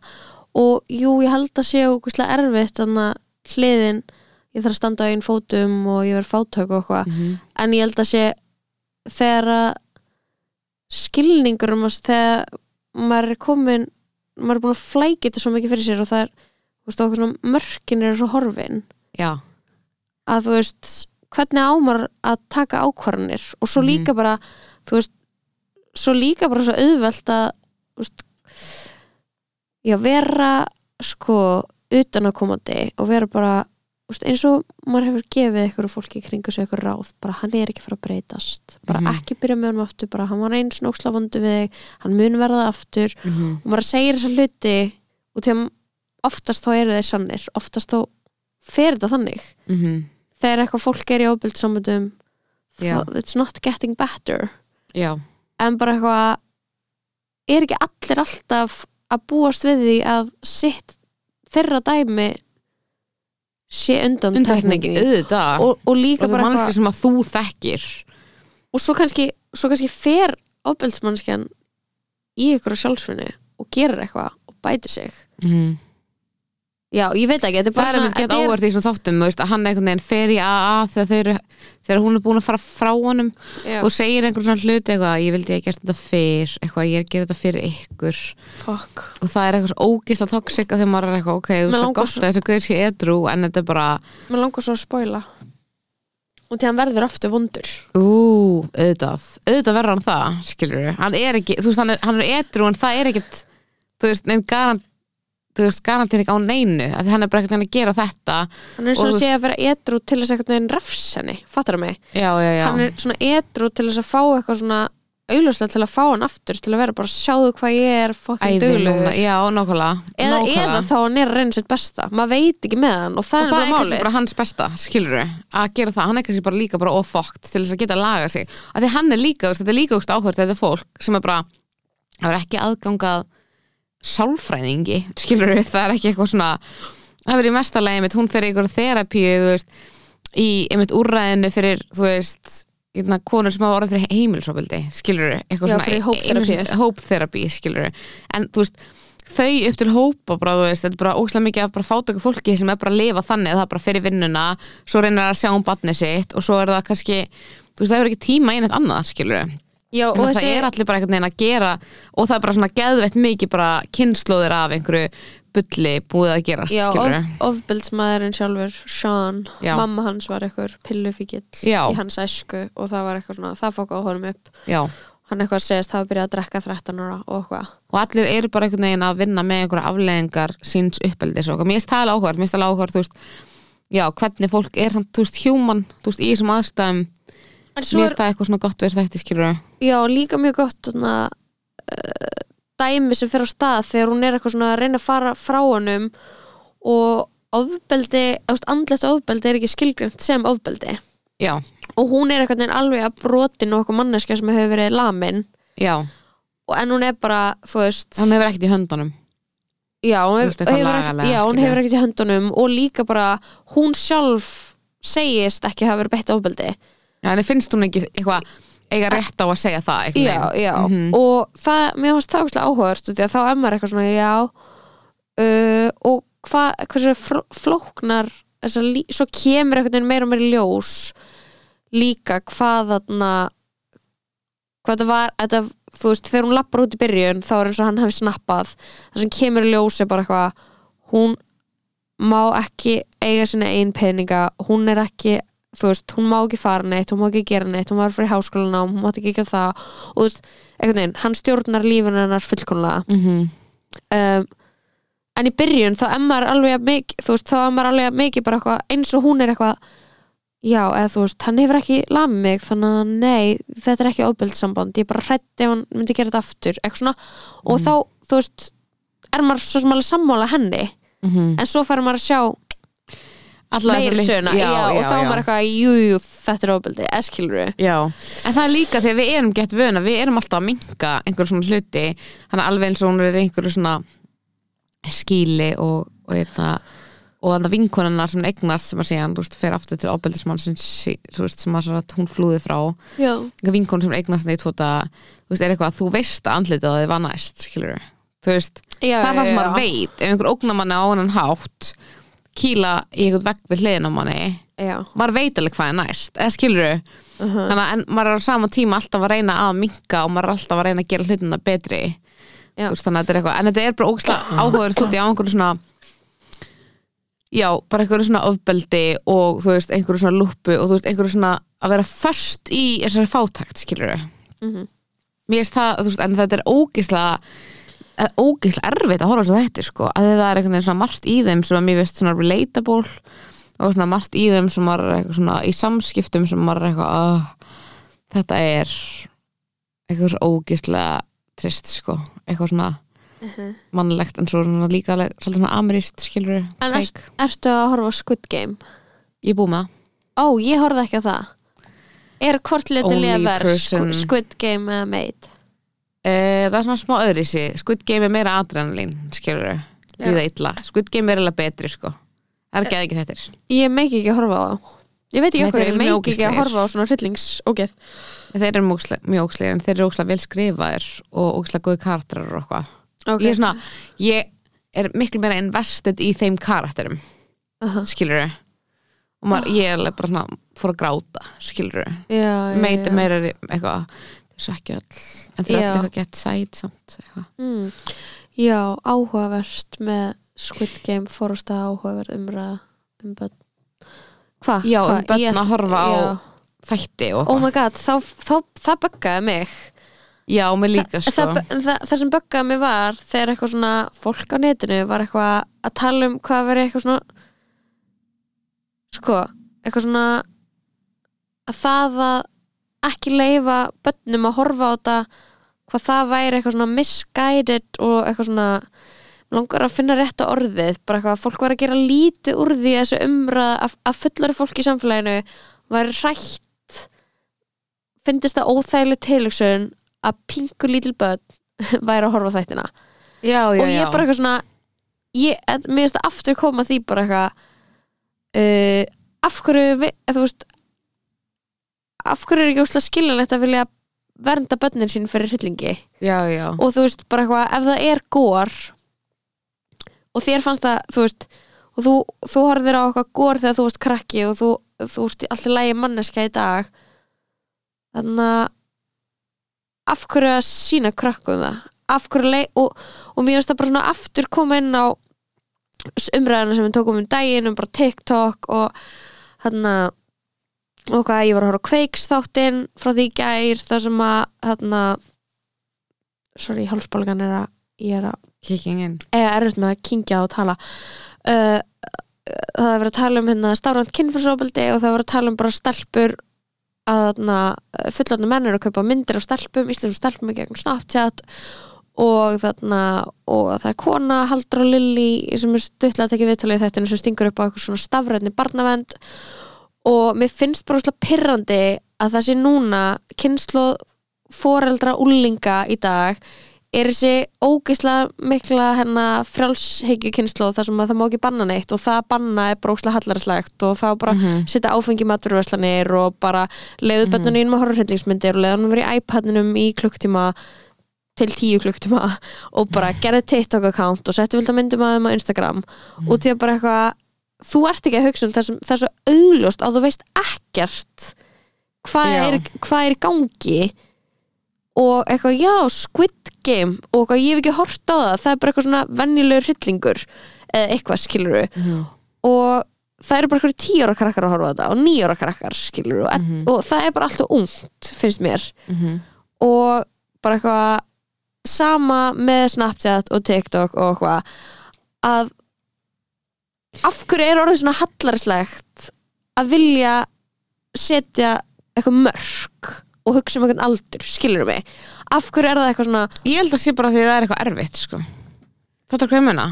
Og jú, ég held að sé ógustlega erfitt þannig að hliðin. Ég þarf að standa á einn fótum og ég verð fátök og eitthvað. Mm en ég held að sé þegar að skilningur um að þegar maður er komin maður er búin að flækja þetta svo mikið fyrir sér og það er, veist, okkur svona mörkin er svo horfin. Já, að þú veist, hvernig á maður að taka ákvarðanir? Og svo Mhm. líka bara þú veist, svo líka bara svo auðvelt að veist, já, vera sko, utanakomandi og vera bara veist, eins og maður hefur gefið ykkur fólki kringu sig ykkur ráð, bara hann er ekki fara að breytast bara Mhm. ekki byrja með honum aftur bara hann var eins nógsla vondu við þig hann mun verða aftur mm og maður segir þessa hluti og að oftast þá eru þeir sannir oftast þá fer þetta þannig -hmm. þegar eitthvað fólk er í óbyldsambundum Já. it's not getting better já, en bara eitthvað er ekki allir alltaf að búast við því að sitt þeirra dæmi sé undan undantekningi, auðvitað. Og, og, og líka er bara mannski eitthvað sem að þú þekkir. Og svo kannski, svo kannski fer óbyldsmannskjan í ykkur á sjálfsvinni og gerir eitthvað og bætir sig. Mm. já, ég veit ekki, það er gett þetta er- óvart í svona þáttum að hann veginn fer í AA þegar, þeir, þegar hún er búin að fara frá honum já, og segir einhvern svona hluti eitthvað ég vildi að ég gert þetta fyrr, eitthvað ég er að gera þetta fyrir ykkur. Fuck. Og það er eitthvað svo toxic að þegar maður er eitthvað ok, þú veist það er gott að þessu guður sé edru en þetta er bara, maður langar svo að spoila. Og til hann verður aftur vondur. Ú, auðvitað. Auðvitað verður hann það, skilur hann er ekki, þú veist, hann er, hann er edru en það er ekkit þú veist, nefn garant þú veist, garantir ekki á neinu að hann er bara ekkert að gera þetta hann er svona að sé að vera edru til þess eitthvað neginn refs henni, fattar það mig? Já, já, já, hann er svona edru til þess að fá eitthvað svona augljóslega til að fá hann aftur til að vera bara sjáðu hvað ég er núna, duglegur. já, nákvæmlega eða, eða þá hann er að reyna sitt besta maður veit ekki með hann og það og er það er kannski bara hans besta, skilur að gera það, hann er kannski bara líka bara ofókt til þess að geta að laga sig, að því hann er líka þetta er líka úrst áhverð, þetta er fólk sem er bara það er ekki aðgangað sálfræðingi, skilur það er ekki eitthvað svona það verður í mestarlega einmitt, hún fyrir ykkur þerapíu þú veist, í einmitt úrræðinu fyrir, þú veist hérna, konur sem hafa orðið fyrir heimilsofbildi skilur, eitthvað Já, svona hópþerapí, skilur en þú veist, þau upp til hópa bara, þú veist, þetta er bara óslega mikið af bara fátöku fólki sem er bara að lifa þannig að það er bara fyrir vinnuna, svo reynir það að sjá um batni sitt og svo er það kannski þú veist, það hefur ekki tíma neitt annað, skilur já, og það er allir bara einhvern veginn að gera og það er bara svona geðvett mikið bara kynnslóðir af einhverju bulli búið að gerast, já, skilur of, ofbildsmaðurinn sjálfur Sean, Já. mamma hans var eitthvað pillufíkill í hans æsku og það var eitthvað svona, það fók á honum upp. Hann eitthvað segist hafa byrjað að drekka 13 ára og eitthvað og allir eru bara einhvern veginn að vinna með einhverja afleðingar síns uppeldis og mér alveg áhverð, mér alveg áhverð þú veist, já, hvernig fólk er samt, þú veist, human, þú veist, mér finnst það eitthvað svona gott verð þetta, skilur já, líka mjög gott þarna, uh, dæmi sem fer á stað þegar hún er eitthvað svona að reyna að fara frá honum og ofbeldi, ást, andlegt ofbeldi er ekki skilgjönd sem ofbeldi. Já, og hún er eitthvað alveg að brotin og eitthvað manneska sem hefur verið lamin. Já, og en hún er bara, þú veist hann hefur ekkert í höndunum. Já, hún, hef, hefur, já, hún hefur ekkert í höndunum og líka bara, hún sjálf segist ekki hafa verið beitt ofbeldi Já, en finnst hún ekki eitthvað eiga rétt á að segja það já, já, Mhm. og það, mér fannst það því að þá er maður eitthvað svona, já uh, og hvað, hversu fl- flóknar lí- svo kemur veginn meira og meira ljós líka hvað þarna hvað þetta var, þetta þú veist, þegar hún lappar út í byrjun þá er eins og hann hefði snappað það sem kemur í ljósi bara eitthvað hún má ekki eiga sinna einn peninga hún er ekki, þú veist, hún má ekki fara neitt hún má ekki gera neitt, hún var fyrir háskólana hún má ekki gera það. Og þú veist, einhvern veginn, hann stjórnar lífinu hennar fullkomlega. Mm um, en í byrjun þá er maður alveg mikið þú veist, þá er maður alveg mikið bara eitthvað eins og hún er eitthvað já, eða þú veist, hann hefur ekki lamið mig þannig að nei, þetta er ekki ofbeldsamband ég er bara hrætt ef hann myndi gera þetta aftur. Eitthvað svona, og þá, þú veist er maður svo sem alveg sammála henni. -hmm. en svo fær maður að sjá meiri söguna, og þá er maður eitthvað jú, jú, þetta er ofbeldi, eskilur Já, en það er líka þegar við erum gett vöna, við erum alltaf að minka einhverjum svona hluti, þannig að alveg eins og hún er einhverju svona skíli og, og þetta og þannig að vinkonunnar sem eignast sem að segja, þú veist, fer aftur til ábeldismann sem, þú veist, sem að hún flúði frá. Já, einhver vinkonu sem eignast neitt þú veist, er eitthvað að þú veist að andlitið að þið var næst, skilur þú veist, já, það er það sem maður veit. Ef einhver ógnar manni á hann hátt kýla í einhvern vegg við hliðin á manni. Já, maður veit alveg hvað er næst eða skilur uh þannig að en maður er á sama tíma alltaf að reyna að minka og maður er alltaf að reyna að gera hlutina betri. Veist, þannig að þetta er eitthvað en þetta er bara ógislega áhugaður stúti á einhverju svona já, bara einhverju svona ofbeldi og þú veist, einhverju svona lúpu og þú veist, einhverju svona að vera först í þessari fátækt, skilur Mhm. mér finnst það, þú veist, en þetta er ógislega ógislega erfitt að horfa svo þetta sko, að það er einhvern veginn svona margt í þeim sem að mér veist svona relatable og svona margt í þeim sem eitthvað svona í samskiptum sem er eitthvað að þetta er eitthvað svo ógislega trist sko, eitthvað svona mannlegt en svo svona líka svolítið svona ameríst skilur En ert, ertu að horfa Squid Game? ég búið með það Ó, ég horfði ekki á það. Er hvort lefer person- Squid Game eða Made? E, það er svona smá öðri sig Squid Game er meira adrenalín skilur Já. við það illa, Squid Game er alveg betri sko. Það er ekki ekki þetta Ég meiki ekki að horfa á það Ég veit ekki Nei, okkur, ég meiki ekki að horfa á svona hryllingsógeð. Þeir eru mjög ógslega en þeir eru ógslega vel skrifaðir og ógslega góði karakterar og eitthvað. Okay. ég er svona, ég er miklu meira invested í þeim karakterum Aha. skilur og maður, ég er alveg bara svona fór að gráta, skilur já, meiti meira eitthvað öll, en eru alltaf eitthvað gett sæt samt mm. Já, áhugavert með Squid Game fórust að áhugaverð umræða um börn Hvað? já, um Hva? börn Ég- að horfa á já. þætti og Oh eitthvað my god, þá, þá, það buggaði mig já, mér líka sko það, það, það sem buggaði mig var þegar eitthvað svona fólk á netinu var eitthvað að tala um hvað veri eitthvað svona sko, eitthvað svona að það að ekki leifa bönnum að horfa á þetta hvað það væri eitthvað svona misguided og eitthvað svona langar að finna rétta orðið bara eitthvað að fólk var að gera lítið úr því þessu umræða að, að fullari fólk í samfélaginu væri hrætt finnist það óþægileg tilhugsun að pingu lítil börn væri að horfa á þættina já, já, og ég já. bara eitthvað svona ég, mér finnst það aftur koma að því bara eitthvað uh, af hverju eh, þú veist af hverju er ekki óslega skiljanlegt að vilja vernda börnin sín fyrir hryllingi? Já, já, og þú veist bara eitthvað ef það er gór og þér fannst það þú veist og þú, þú horfðir á eitthvað gór þegar þú varst krakki og þú, þú veist alltaf lægi manneska í dag þannig að af hverju að sína krakkum það? Af hverju leið og, og mér finnst það bara svona aftur koma inn á umræðina sem við tókum um daginn um bara TikTok og þannig að og hvað ég var að horfa kveiksþáttinn frá því gær þar sem að þarna sorry, hálsbólgan er að ég er að kicking in eða erfitt með að kingja og tala. Uh, það er verið að tala um hérna stafrænt kynfyrsofbeldi og það er verið að tala um bara stelpur að þarna fullarni menn eru að kaupa myndir af stelpum, íslenskum stelpum í gegnum Snapchat og þarna og það er kona, Haldur og Lilly sem er stuttlega að tekja viðtalið þetta sem stingur upp á eitthvað svona stafrætni barnavend og mér finnst bara svona pirrandi að það sé núna kynslu foreldra úlinga í dag er þessi ógeislega mikla hérna frjálsheikju kynslu þar sem að það má ekki banna neitt og það banna er bara ógeislega hallarslegt og þá bara Mhm. setja áfengi í maturvæslanir og bara leiðu mm -hmm. inn með horrorhryllingsmyndir og leiðu hann verið í iPadinum í klukktíma til tíu klukktíma og bara gerði TikTok account og vilt að myndum að þeim á Instagram og því að bara eitthvað þú ert ekki að hugsa um er svo augljóst að þú veist ekkert hvað Já. er, hvað er í gangi og eitthvað, já, Squid Game og eitthvað, ég hef ekki hort á það það er bara eitthvað svona venjulegur hryllingur eða eitthvað, skilur og það eru bara eitthvað tíu ára krakkar að horfa á þetta og níu ára krakkar, skilur og, og það er bara alltaf ungt, finnst mér. Og bara eitthvað sama með Snapchat og TikTok og eitthvað að af hverju er orðið svona hallarslegt að vilja setja eitthvað mörk og hugsa um einhvern aldur, skilur mig af hverju er það eitthvað svona Ég held að sé bara því það er eitthvað erfitt sko. Fattar hvað ég meina?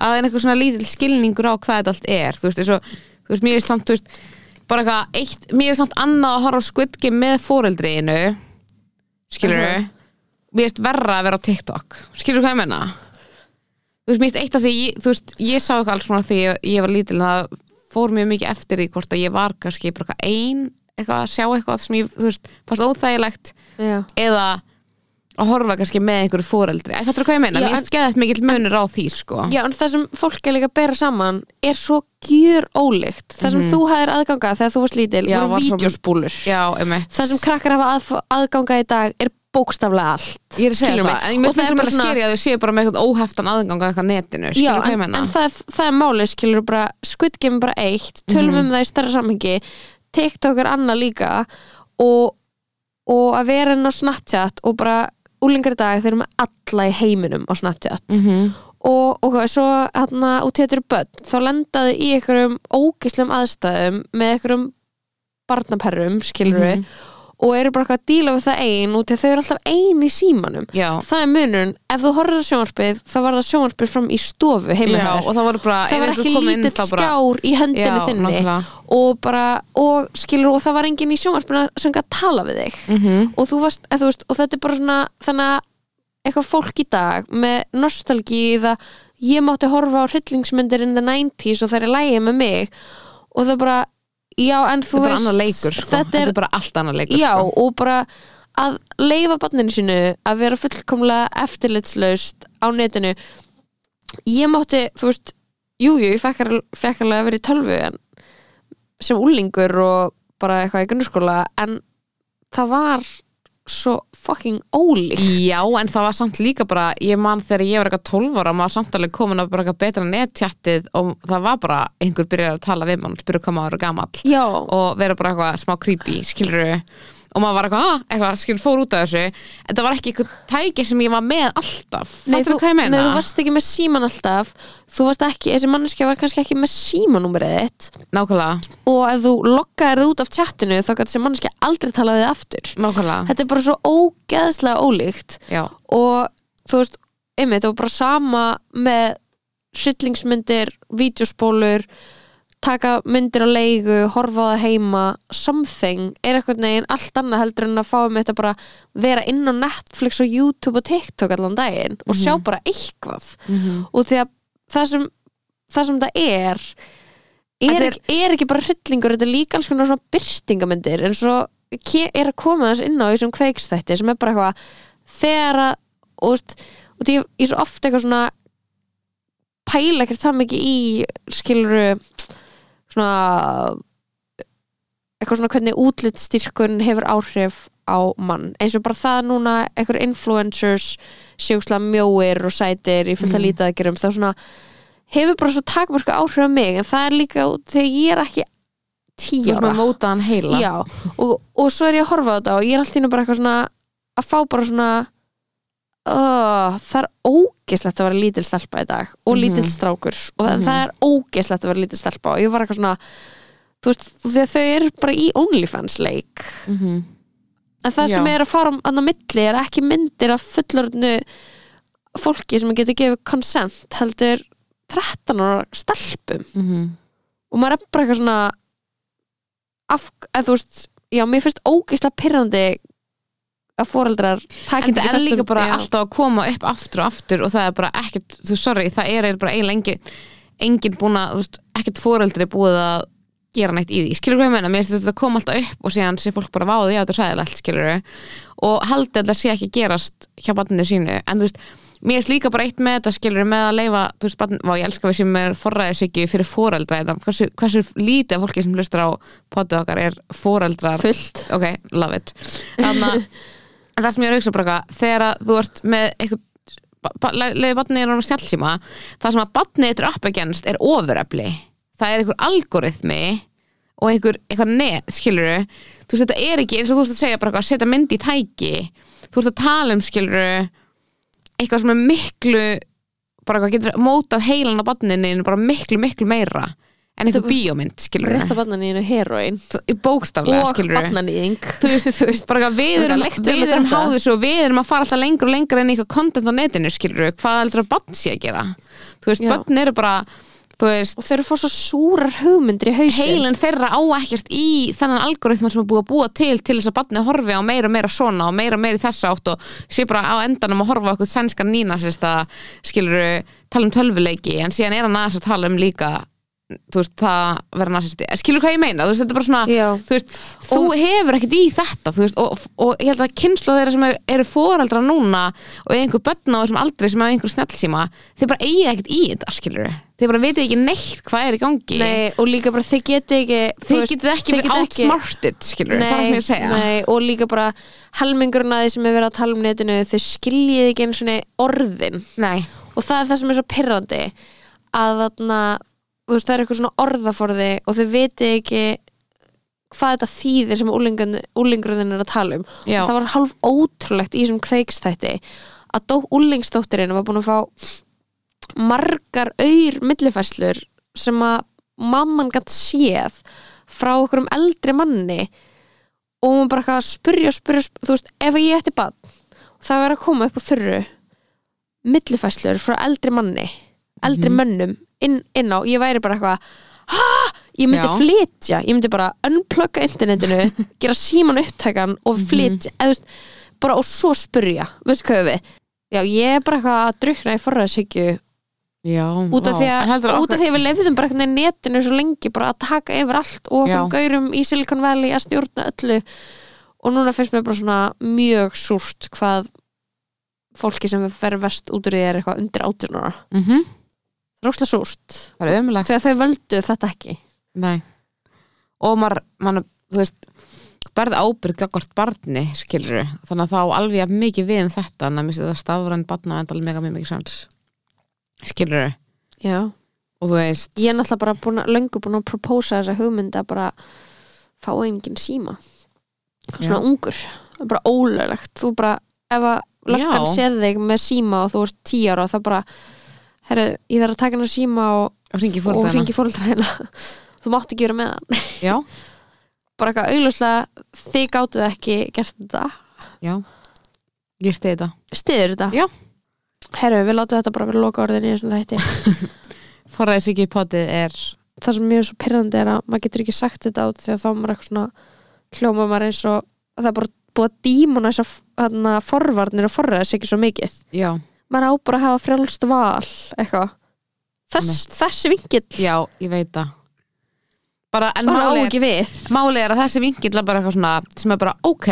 Að það er eitthvað svona lítill skilningur á hvað þetta allt er Þú veist, eins og, þú veist, veist samt þú veist, bara eitthvað eitt, veist samt annað að horfa á Game með fóreldriðinu skilur Mhm. mér veist verra að vera á TikTok skilur hvað ég meina? Þú veist, mér veist eitt af því, ég, þú veist, ég sá eitthvað alls svona því ég, ég var lítil það fór mjög mikið eftir því hvort að ég var kannski bara eitthvað ein, eitthvað að sjá eitthvað sem ég, þú veist, fannst óþægilegt já. eða að horfa kannski með einhverju fóreldri Æ, fattur hvað ég meina? Já, Mér en- finnst geðað mikill munur á því sko já, en það sem fólk er líka að bera saman er svo gjör ólíkt það sem þú hafðir aðganga þegar þú varst lítil Mhm. Já, voru var svo- vídeospúlur Já, einmitt það sem krakkar hafa að, aðganga í dag er bókstaflega allt Ég er að segja það, en ég Og finnst bara bara svona- skeri að þau séu bara með eitthvað óheftan aðgang á eitthvað netinu, Já, en, en það, það er málið skilur bara er bara eitt, tölum Mhm. um það í stærra samhengi TikTok er annað líka og, og að vera inn á Snapchat og bara úlingar í dag þeir eru með alla í heiminum á Snapchat Mhm. og, og hvað, svo hérna út í þetta eru börn þá lendaðu í einhverjum ógislum aðstæðum með einhverjum barnaperrum skilur Mhm. Og eru bara eitthvað að díla við það ein út í að þau eru alltaf ein í símanum. Já, það er munun, ef þú horfir á sjónvarpið þá var það sjónvarpið fram í stofu heima og það voru bara það var ekki lítill þá bara- skjár í höndinni Já, þinni. nákvæmlega. og bara, og skilur og það var enginn í sjónvarpinu sem gætt tala við þig. Mhm. og þú varst, eða, þú veist, og þetta er bara svona þannig að eitthvað fólk í dag með nostalgi það ég mátti horfa á hryllingsmyndir in the 90s og það er lægi með mig. Og það bara, já en þú Þetta er bara veist annar leikur, sko. þetta Þetta er, er bara allt annar leikur, já sko. og bara að leifa barninu sínu að vera fullkomlega eftirlitslaust á netinu. Ég mátti, þú veist jújú, jú, ég fekk al- fekk alveg að vera í tölvu en, sem úlingur og bara eitthvað í grunnskóla en það var svo fucking ólíkt. Já, en það var samt líka bara, ég man þegar ég var eitthvað 12 ára, maður samt alveg komin að bara eitthvað betra nettjattið og það var bara einhver byrjar að tala við mann, spyrja hvað maður er gamall já, og vera bara eitthvað smá creepy, skilur og maður var eitthvað, ah, eitthvað, skilur, fór út af þessu. En það var ekki eitthvað tæki sem ég var með alltaf, fattur þú, hvað ég meina? nei, þú varst ekki með síman alltaf. Þú varst ekki, þessi manneskja var kannski ekki með símanúmerið þitt. Nákvæmlega, og ef þú lokkaðir þið út af chattinu þá gæti þessi manneskja aldrei tala við þig aftur. Nákvæmlega. Þetta er bara svo ógeðslega ólíkt. Já, og þú veist, einmitt og bara sama með hryllingsmyndir, vídeospólur taka myndir á leigu horfa á það heima, something er eitthvað neginn allt annað heldur en að fá um þetta bara vera inn á Netflix og YouTube og TikTok allan daginn og sjá Mhm. bara eitthvað og því að það sem það sem það er er, er- ekki, er ekki bara hryllingur þetta er líka alls konar svona byrstingamyndir en svo er að koma þess inn á þessum kveikstætti sem er bara eitthvað þegar að og, því ég, er svo oft eitthvað svona pæla ekkert það mikið í skiluru svona eitthvað svona hvernig útlitstyrkun hefur áhrif á mann. Eins og bara það núna einhver influencers sjókslega mjóir og sætir í fullt að Mm. lítið að gerum þá svona hefur bara svo takmarka áhrif á mig en það er líka þegar ég er ekki heila. Já, og, og svo er ég að horfa á þetta og ég er alltaf bara eitthvað svona að fá bara svona uh, það er ógeslegt að vera lítil stelpa í dag og Mhm. lítil strákur og það, Mhm. það er ógeslegt að vera lítil stelpa og ég var eitthvað svona þú veist, að þau eru bara í OnlyFans leik Mhm. en það Já. sem er að fara um annar milli er ekki myndir af fullorðnu fólki sem getur gefið consent heldur 13 ára stelpum Mhm. og maður er bara eitthvað svona af, eða þú veist já, mér finnst ógeðslega pyrrandi að foreldrar það ekki er líka bara já. alltaf að koma upp aftur og aftur og það er bara ekkert, þú sorry, það er bara eiginlega engin, engin búin að, ekkert foreldri búið að gera neitt í því, skilur hvað ég meina? Mér finnst þetta koma alltaf upp og síðan sé fólk bara váði já, þetta er sæðilegt, skilur og haldi að þetta sé ekki gerast hjá barninu sínu, en þú veist mér finnst líka bara eitt með þetta, skilur með að leifa þú veist, barn, vá, ég elska við sem er forræðisykju fyrir foreldra, þetta, hversu, hversu lítið af fólki sem hlustar á potið okkar er foreldrar. Fullt. Ok, love it. Þannig að en það sem ég er að hugsa bara eitthvað, þegar þú ert með eitthvað leiði barnið er á snjálfsíma það sem að barnið þetta er upp against er ofurefli. Það er einhver algoritmi og einhver, einhver net, skilur þú veist, þetta er ekki eins og þú veist að segja bara eitthvað, setja myndi í tæki. Þú veist að tala um, skilur eitthvað sem er miklu bara eitthvað getur mótað heilan á barninu bara miklu, miklu meira en einhver bíómynd, skilur rétta barnan í einu heroin bókstaflega, og skilur veist, þú veist bara eitthvað, við erum, við erum háður svo við erum að fara alltaf lengur og lengur en eitthvað content á netinu skilur við, hvað heldur að bann sé að gera? Þú veist, Já. bönn eru bara veist, og þau eru að fá svo súrar hugmyndir í hausin heilin þeirra á ekkert í þennan algoritma sem er búið að búa til til þess að barnið horfi á meira og meira svona og meira og meira í þessa átt og sé bara á endanum að horfa eitthvað sænskan nínasista skilur tala um tölvuleiki en síðan er hann aðeins að tala um líka þú veist, það vera nasisti skilur hvað ég meina, þú veist, þetta er bara svona Já. þú veist, þú hefur ekkert í þetta veist, og, og ég held að kynslu þeirra sem eru- foreldra núna og einhver börn á þessum aldrei sem hafa einhver snjallsíma þeir bara eigi ekkert í þetta, skilur þeir bara viti ekki neitt hvað er í gangi. Nei, og líka bara þið geti ekki þeir getið ekki verið outsmarted skilur, það er sem ég segja. Nei, og líka bara helmingurinn að því sem er verið að tala um netinu þau skiljið ekki einu svona orðin. Nei, og það er það sem er svo pirrandi að þarna veist, það er eitthvað svona orðaforði og þau viti ekki hvað þetta þýðir sem úlingurinn er að tala um. Já, og það var hálf ótrúlegt í þessum kveikstætti að dó, úlingsdóttirinn var búin að fá margar auður millifæslur sem að mamman gætt séð frá okkur um eldri manni. Og hún bara eitthvað að spyrja, spyrja, spyrja þú veist, ef ég ætti bann það verður að koma upp á þurru millifæslur frá eldri manni eldri Mhm. mönnum inn, inn á, ég væri bara eitthvað "Ha?" ég myndi Já. flytja, ég myndi bara unplugga internetinu, gera síman upptækan og Mhm. flytja, eða þú veist bara og svo spyrja, veistu hvað við já, ég er bara eitthvað að drukna í forræðshyggju já út af því að, út af því að við lefðum bara eitthvað í netinu svo lengi bara að taka yfir allt og okkur gaurum í Silicon Valley að stjórna öllu og núna finnst mér bara svona mjög súrt hvað fólki sem fer vest út úr því er eitthvað undir 18 ára Mhm. Róslega súrt. Það þegar þau völdu þetta ekki. Nei. og maður, maður þú veist, berð ábyrg gagvart barni, skilur þannig að þá alveg mikið við um þetta en að missi það stafræn barna endal mega mjög mikið sans skilur já. og þú veist ég er náttúrulega bara búin löngu búin að propósa þessa hugmynd að bara fá engin síma. Svona Já. ungur, bara ólöglegt. Þú bara, ef að löggan séð þig með síma og þú ert tíu ára þá bara, herru, ég þarf að taka hennar síma og, og hringi og fór hringi fóreldra hérna þú mátt ekki vera með hann. Já, bara eitthvað augljóslega, þið gátuð ekki gert þetta, já, ég stegi þetta. Stiður þetta? Já. herru, við látum þetta bara vera loka orðin í þessum þætti. Forræðis ekki potið er það sem mjög svo pyrrandi er að maður getur ekki sagt þetta át því að þá maður eitthvað svona hljóma maður eins og að það er bara búið að dímuna þess að forvarnir og forræðis ekki svo mikið. Já, maður á bara að hafa frjálst val eitthvað. Þess, þessi vingill já, ég veit það. Bara, en á máli er, ekki við. máli er að þessi vingill er bara eitthvað svona sem er bara ok,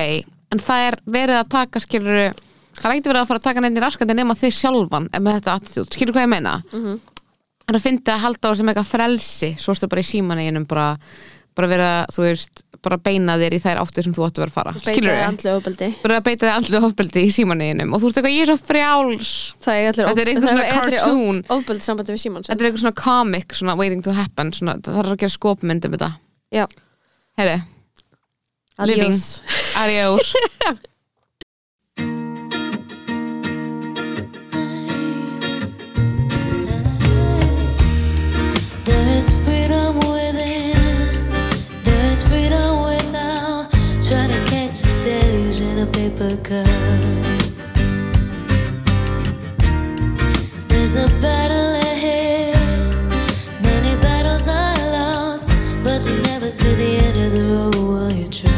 en það er verið að taka skilur það er ekkert verið að fara að taka nefnir raskandi nema þig sjálfan en með þetta attitút, skilur hvað ég meina? Mhm. en það fyndi að halda á sem eitthvað frelsi svo ertu bara í símaneginum bara, bara vera, þú veist, bara beina þér í þær áttir sem þú áttu að vera að fara. Skilur beita við, andlu ofbeldi. Bara beita þér andlið ofbeldi í símaneginum og þú veist eitthvað, ég er svo frjáls. Það er Þetta er einhver svona cartoon. ofbeldi sambandi við Símon þetta er eitthvað svona comic, svona waiting to happen svona, það er að gera skopmynd um þetta. Já. Heyri, living. Adiós. days in a paper cup. There's a battle ahead. Many battles are lost, but you never see the end of the road while you're traveling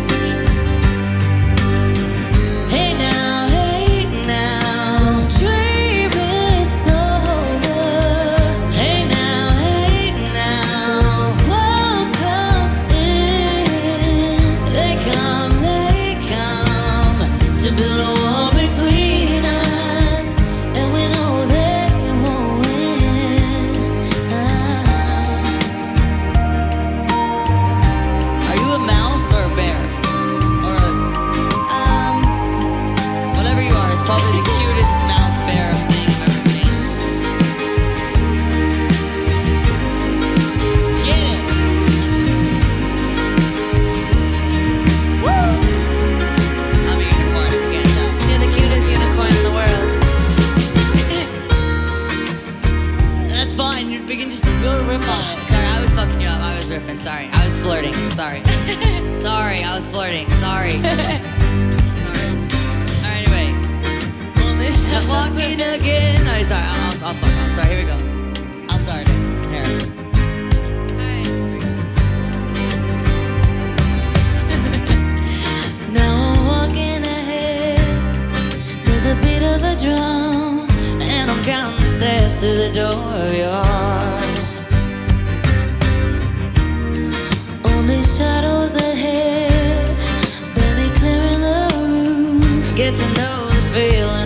was flirting. Sorry. sorry. All right, anyway. I'm walking again. Oh, sorry. I'll, I'll, I'll fuck off. Sorry, here we go. I'll start it. Here. Now I'm walking ahead to the beat of a drum, and I'm counting the steps to the door of your heart. Only shadows ahead. to know the feeling.